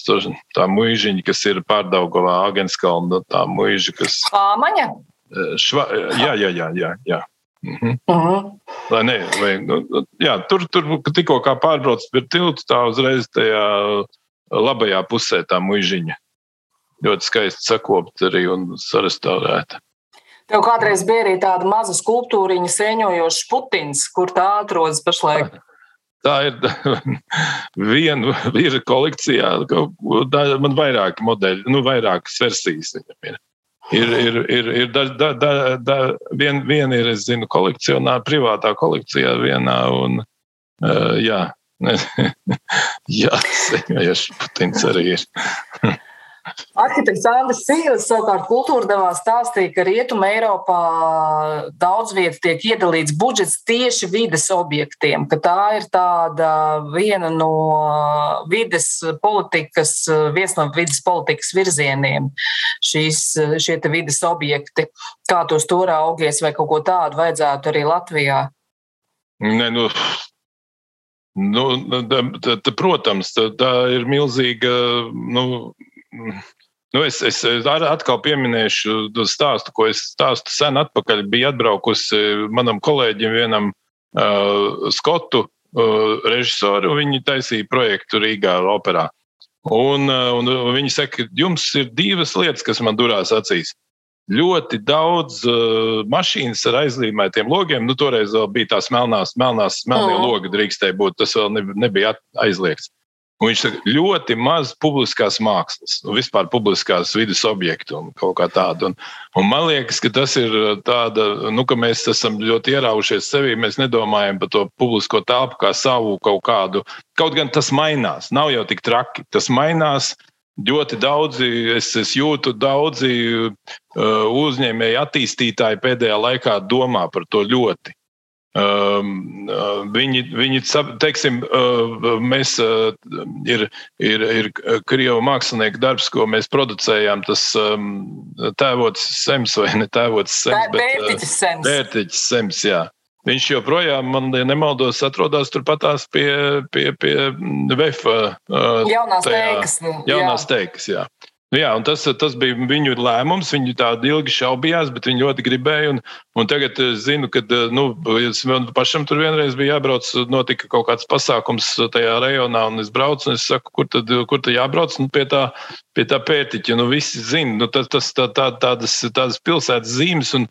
B: tā mūžiņa, kas ir pārdaugovā Agenskalna, tā mūža, kas.
A: Āmaņa?
B: Šva, jā, jā, jā, jā. jā. Mhm. Uh -huh. Lai ne, vai, nu, jā, tur, tur tikko pārbrauc pie tilta, tā uzreiz tajā labajā pusē tā mūžiņa. Ļoti skaisti sakopta arī un sarestaurēta.
A: Tev kādreiz bija arī tāda maza skulptūriņa, sēņojoša putins, kur tā atrodas pašlaik.
B: Tā ir viena ir kolekcijā, man ir vairāki modeļi, nu, vairākas versijas viņam ir. Ir, ir, ir, ir da, da, da, da, vien, viena ir, es zinu, kolekcionā, privātā kolekcijā vienā, un uh, jā, jā, Sēņojas Putins arī ir.
A: Arhitekts Andris Sīlis savukārt kultūra devā stāstīja, ka Rietuma Eiropā daudz vietu tiek iedalīts budžets tieši vides objektiem, ka tā ir tāda viena no vides politikas, viens no vides politikas virzieniem šīs, šie te vides objekti. Kā tos tur augies vai kaut ko tādu vajadzētu arī Latvijā?
B: Ne, nu, Nu, tā, tā, protams, tā, tā ir milzīga nu, Nu, es, es atkal pieminēšu stāstu, ko es stāstu sen atpakaļ. Bija atbraukusi manam kolēģim, vienam uh, skotu uh, režisoru, un viņi taisīja projektu Rīgā operā. Un, uh, un viņi saka, jums ir divas lietas, kas man durās acīs. Ļoti daudz uh, mašīnas ar aizlīmētiem logiem. Nu, toreiz vēl bija tās melnās, melnās, melnie mm. logi, drīkstēja būt. Tas vēl ne, nebija aizliegts. Un viņš saka, ļoti maz publiskās mākslas, vispār publiskās vidas objektu un kaut kā tādu. Un, un man liekas, ka tas ir tāda, nu, ka mēs esam ļoti ieraušies sevī. Mēs nedomājam par to publisko telpu kā savu kaut kādu. Kaut gan tas mainās, nav jau tik traki. Tas mainās. Ļoti daudzi, es, es jūtu, daudzi uh, uzņēmēji, attīstītāji pēdējā laikā domā par to ļoti. Um, uh, viņi, viņi, teiksim, uh, mēs uh, ir, ir, ir krievu mākslinieku darbs, ko mēs producējām, tas um, tēvots sems vai ne tēvots sems,
A: Bērtiķis sems.
B: Bērtiķis sems, jā. Viņš joprojām, man ja nemaldos, atrodas turpatās pie, pie, pie VF.
A: Jaunās tajā, teikas.
B: Jaunās jā. teikas, jā. Nu jā, tas, tas bija viņu lēmums. Viņi tādi ilgi šaubījās, bet viņi ļoti gribēja. Un, un tagad es zinu, ka nu, man pašam tur vienreiz bija jābrauc. Notika kaut kāds pasākums tajā rajonā, un es braucu, un es saku, kur tad, kur tad jābrauc nu, pie, tā, pie tā pērtiķa. Nu, visi zina, nu, tas, tas, tā, tā, tādas, tādas pilsētas zīmes. Un,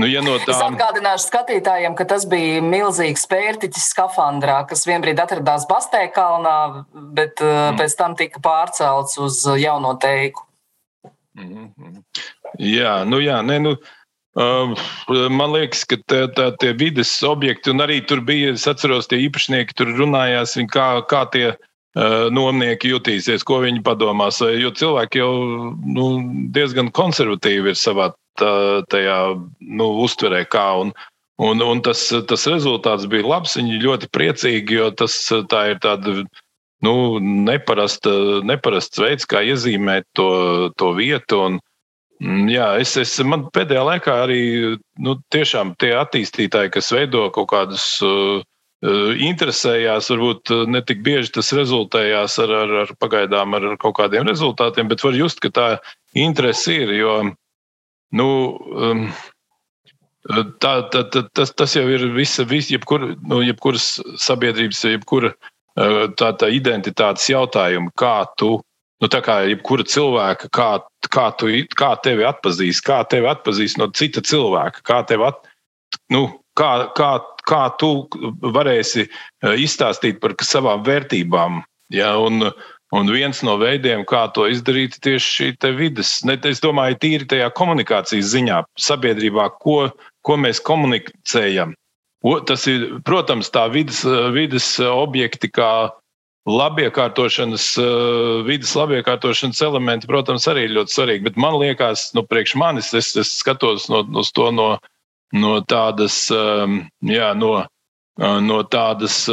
B: Nu, ja no
A: tām... Es atgādināšu skatītājiem, ka tas bija milzīgs pērtiķis skafandrā, kas vienbrīd atradās Bastē kalnā, bet uh, mm. pēc tam tika pārcelts uz jauno teiku.
B: Mm -hmm. Jā, nu jā, nē, nu. Uh, man liekas, ka tā, tā, tie vides objekti, un arī tur bija, es atceros, tie īpašnieki tur runājās, kā, kā tie uh, nomnieki jutīsies, ko viņi padomās. Jo cilvēki jau nu, diezgan konservatīvi ir savā tajā nu, uztverē, kā. Un, un, un tas, tas rezultāts bija labs. Viņi ļoti priecīgi, jo tas ir tāds nu, neparasta, neparasts veids, kā iezīmēt to, to vietu. Un, mm, Jā, es, es man pēdējā laikā arī nu, tiešām tie attīstītāji, kas veido kaut kādus uh, interesējās, varbūt ne tik bieži tas rezultējās ar, ar, ar pagaidām ar kaut kādiem rezultātiem, bet var just, ka tā interese ir. Jo Nu, um, tā, tā, tā, tas, tas jau ir visa, visa jebkur, nu, jebkuras sabiedrības, jebkura uh, tā, tā identitātes jautājuma, kā tu nu, tā kā jebkura cilvēka, kā, kā, tu, kā tevi atpazīst, kā tevi atpazīst no cita cilvēka, kā tevi at, nu, kā, kā, kā tu varēsi izstāstīt par savām vērtībām. Ja, un, Un viens no veidiem, kā to izdarīt, ir tieši šī vidas. Ne, es domāju, tīri tajā komunikācijas ziņā, sabiedrībā, ko, ko mēs komunicējam. O, tas ir, protams, tā vidas, vidas objekti, kā labiekārtošanas, vidas labiekārtošanas elementi, protams, arī ir ļoti svarīgi. Bet man liekas, nu, priekš manis, es, es skatos no, no to no, no tādas, jā, no, no tādas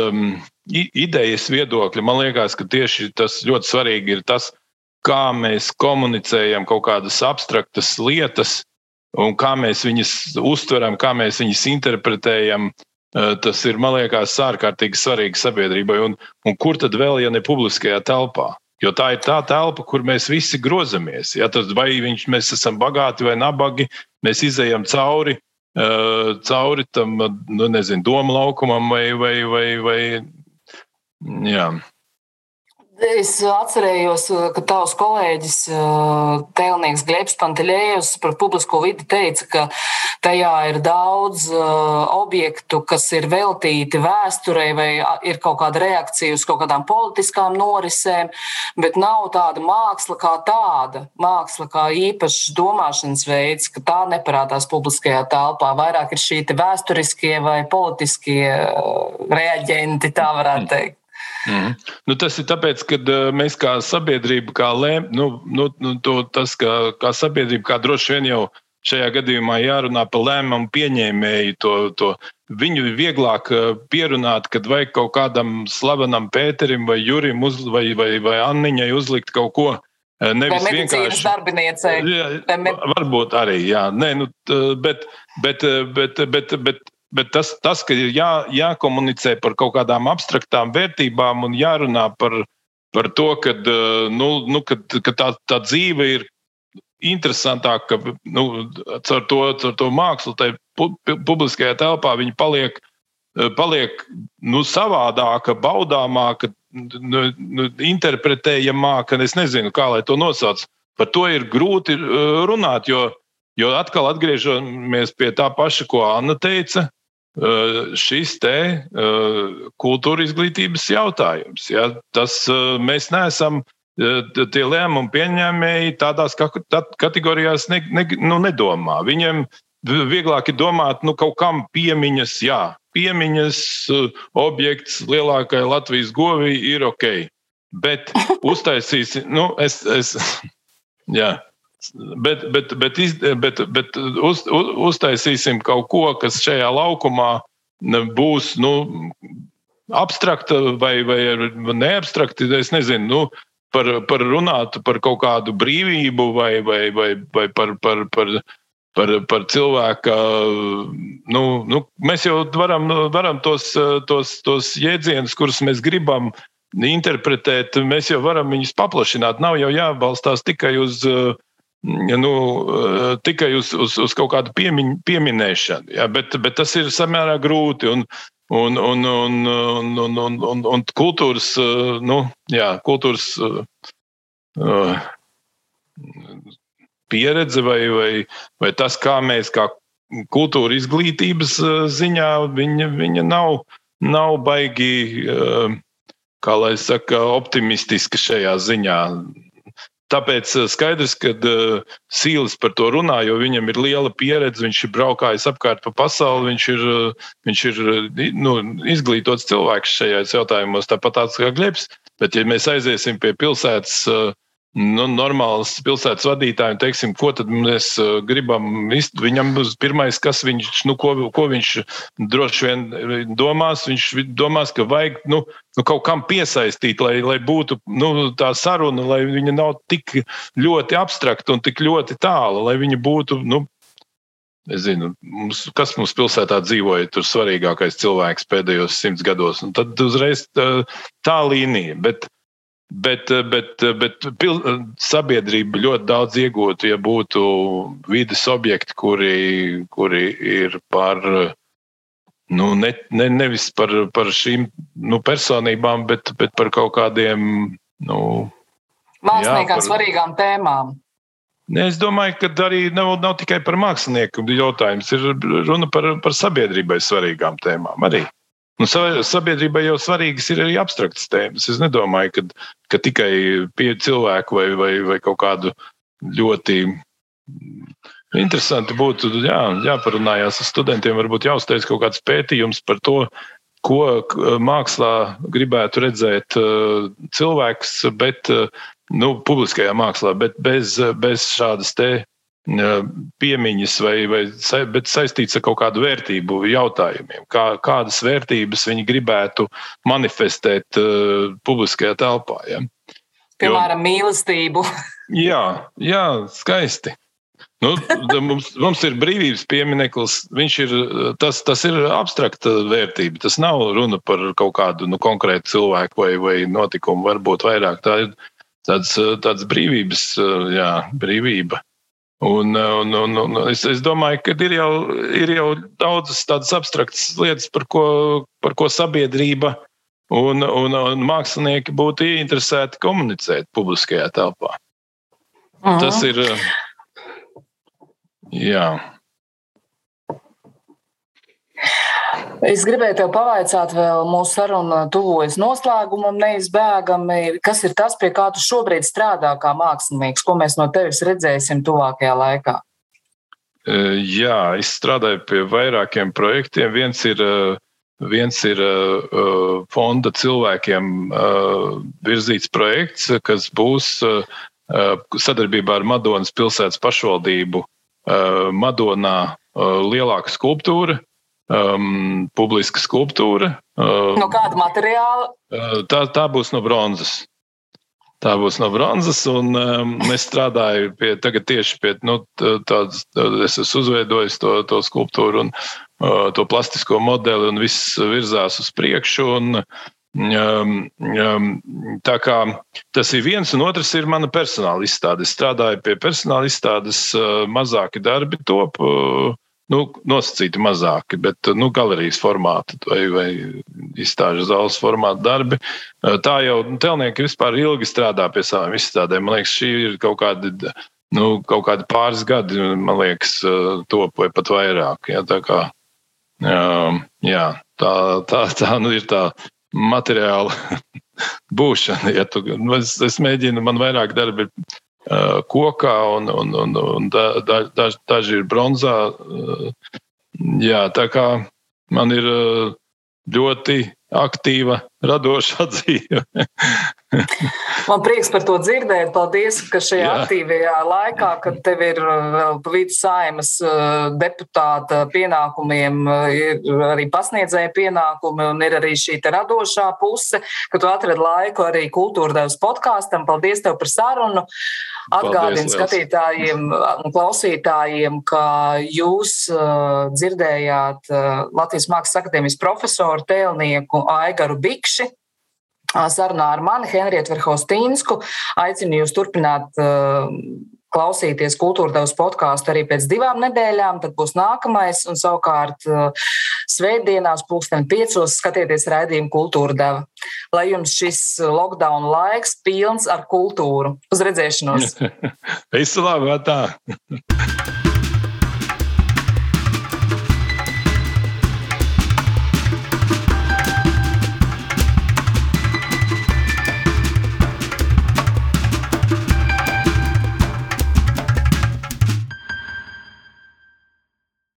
B: idejas viedokļa, man liekas, ka tieši tas ļoti svarīgi ir tas, kā mēs komunicējam kaut kādas abstraktas lietas un kā mēs viņas uztveram, kā mēs viņas interpretējam. Eh, tas ir, man liekas, ārkārtīgi svarīgi sabiedrībai. Un, un kur tad vēl, ja ne publiskajā telpā? Jo tā ir tā telpa, kur mēs visi grozamies. Ja, tad vai viņš, mēs esam bagāti vai nabagi, mēs izējām cauri, uh, cauri tam nu, nezinu, domu laukumam vai, vai, vai, vai Jā.
A: Es atcerējos, ka tavs kolēģis, Tēlnieks Glebs Pantelējus par publisko vidi teica, ka tajā ir daudz objektu, kas ir veltīti vēsturei vai ir kaut kāda reakcija uz kaut kādām politiskām norisēm, bet nav tāda māksla kā tāda, māksla kā īpašs domāšanas veids, ka tā neparādās publiskajā telpā. Vairāk ir šī vēsturiskie vai politiskie reaģenti, tā varētu teikt.
B: Mm. Nu, tas ir tāpēc, ka uh, mēs kā sabiedrība, kā lēm, nu, nu, nu, to, tas, kā, kā sabiedrība, kā droši vien jau šajā gadījumā jārunā par lēmumu pieņēmēju, to, to viņu vieglāk pierunāt, kad vajag kaut kādam slavenam Pēterim vai Jurim uz, vai, vai, vai Anniņai uzlikt kaut ko.
A: Nevis vai vienkārši darbiniecei.
B: Varbūt arī, jā. Nē, nu, bet, bet, bet, bet, bet Bet tas, tas ka ir jā, jākomunicē par kaut kādām abstraktām vērtībām un jārunā par, par to, ka nu, nu, kad, ka tā, tā dzīve ir interesantāka, ka nu, caur, to, caur to mākslu, tai publiskajā telpā viņa paliek, paliek nu, savādāka, baudāmāka, nu, nu, interpretējamāka. Es nezinu, kā lai to nosauc. Par to ir grūti runāt, jo, jo atkal atgriežamies pie tā paša, ko Anna teica šis te kultūra izglītības jautājums. Ja, tas mēs neesam tie lēmumu pieņēmēji tādās kategorijās ne, ne, nu, nedomā. Viņiem vieglāk ir domāt, nu, kaut kam piemiņas, jā, piemiņas objekts lielākai Latvijas govī ir ok. Bet uztaisīs, nu, es, es jā. Bet, bet, bet, iz, bet, bet uz, uz, uztaisīsim kaut ko, kas šajā laukumā būs nu, abstrakta vai, vai neabstrakta. Es nezinu, nu, par, par runāt par kaut kādu brīvību vai, vai, vai, vai par, par, par, par, par cilvēka. Nu, nu, mēs jau varam, varam tos, tos, tos jēdzienus, kurus mēs gribam interpretēt, mēs jau varam viņus paplašināt. Nav jau jābalstās tikai uz nu, eh, tikai uz, uz, uz kaut kādu piemiņ, pieminēšanu. Ja, bet, bet tas ir samērā grūti. Un, un, un, un, un, un, un, un, un kultūras, eh, nu, jā, kultūras uh, pieredze vai, vai, vai tas, kā mēs kā kultūra izglītības ziņā, viņa, viņa nav, nav baigi, uh, kā lai saka, optimistiska šajā ziņā. Tāpēc eh, skaidrs, ka uh, Sīlis par to runā, jo viņam ir liela pieredze. Viņš ir braukājis apkārt pa pasauli, viņš ir, uh, viņš ir nu, izglītots cilvēks šajos jautājumos, tāpat tāds kā Glebs. Bet, ja mēs aiziesim pie pilsētas uh, nu, normāls pilsētas vadītājiem, teiksim, ko mēs uh, gribam. Viņam būs pirmais, kas viņš, nu, ko, ko viņš droši vien domās. Viņš domās, ka vajag nu, nu, kaut kam piesaistīt, lai, lai būtu nu, tā saruna, lai viņa nav tik ļoti abstrakta un tik ļoti tāla, lai viņa būtu. Nu, zinu, mums, kas mums pilsētā dzīvoja, tur svarīgākais cilvēks pēdējos simts gados. Un tad uzreiz tā, tā līnija. Bet, uh, Bet, bet, bet pil, sabiedrība ļoti daudz iegūtu, ja būtu vidas objekti, kuri, kuri ir par, nu, ne, ne, nevis par, par šīm nu, personībām, bet, bet par kaut kādiem nu,
A: Māksliniekam svarīgām tēmām.
B: Ne, es domāju, ka arī nav, nav tikai par mākslinieku jautājums. Ir runa par, par sabiedrībai svarīgām tēmām arī. Nu, sabiedrībai jau svarīgas ir arī abstraktas tēmas. Es nedomāju, ka, ka tikai pie cilvēku vai, vai, vai kaut kādu ļoti interesanti būtu jā, jāparunājās ar studentiem. Varbūt jāuztais kaut kāds pētījums par to, ko mākslā gribētu redzēt uh, cilvēks, bet uh, nu, publiskajā mākslā, bet bez, bez šādas te piemiņas vai, vai bet saistīts ar kaut kādu vērtību jautājumiem. Kā, kādas vērtības viņi gribētu manifestēt uh, publiskajā telpā. Ja?
A: Piemēram, mīlestību.
B: jā, jā, skaisti. Nu, mums, mums ir brīvības piemineklis. Viņš ir, tas, tas ir abstrakta vērtība. Tas nav runa par kaut kādu nu, konkrētu cilvēku vai, vai notikumu. Varbūt vairāk tā ir tāds, tāds brīvības, jā, brīvība. Un, un, un, un es, es domāju, ka ir jau, ir jau daudzas tādas abstraktas lietas, par ko, par ko sabiedrība un, un, un mākslinieki būtu ieinteresēti komunicēt publiskajā telpā. Aha. Tas ir. Jā.
A: Es gribēju te pavaicāt, vēl mūsu saruna tuvojas noslēgumam neizbēgami. Kas ir tas, pie kā tu šobrīd strādā kā mākslinieks? Ko mēs no tevis redzēsim tuvākajā laikā?
B: E, jā, es strādāju pie vairākiem projektiem. Viens ir, e, viens ir e, fonda cilvēkiem virzīts projekts, kas būs sadarbībā ar Madonas pilsētas pašvaldību Madonā lielāka skulptūra, um, publiska skulptūra.
A: Uh, no kāda materiāla?
B: Uh, tā, tā būs no bronzas. Tā būs no bronzas, un um, es strādāju pie, tieši pie nu, tādas, es esmu uzveidojis to, to skulptūru un uh, to plastisko modeli, un viss virzās uz priekšu. Un, um, um, tā kā tas ir viens, un otrs ir mana personāla izstāde. Es strādāju pie personāla izstādes, uh, mazāki darbi top. Uh, nu, nosacīti mazāki, bet nu, galerijas formāta vai, vai izstāžu zāles formāta darbi. Tā jau nu, telnieki vispār ilgi strādā pie savām izstādēm. Man liekas, šī ir kaut kādi. Nu, kaut kādi pāris gadi, man liekas, top vai pat vairāk. Ja, tā, kā, jā, tā, tā, tā nu, ir tā materiāla būšana. Ja tu, nu, es, es mēģinu, man vairāk darbi ir kokā, un, un, un, un da, da, daži, daži ir bronzā. Jā, tā kā man ir ļoti aktīva, radoša dzīve.
A: Man prieks par to dzirdēt. Paldies, ka šajā Jā. aktīvajā laikā, kad tev ir vēl vidus saimas deputāta pienākumiem, ir arī pasniedzēja pienākumi un ir arī šī radošā puse, ka tu atradi laiku arī kultūrdevas podkāstam. Paldies tev par sarunu. Atgādinu skatītājiem un klausītājiem, ka jūs uh, dzirdējāt uh, Latvijas Mākslas akadēmijas profesoru tēlnieku Aigaru Bikši. Sarunā ar mani, Henrietu Verhostīnsku. Aicinu jūs turpināt uh, klausīties kultūrdevas podkāstu arī pēc divām nedēļām. Tad būs nākamais, un savukārt uh, svētdienās, pulksten piecos, skatieties raidījumu kultūra deva. Lai jums šis lockdown laiks pilns ar kultūru. Uz redzēšanos!
B: Visu labi!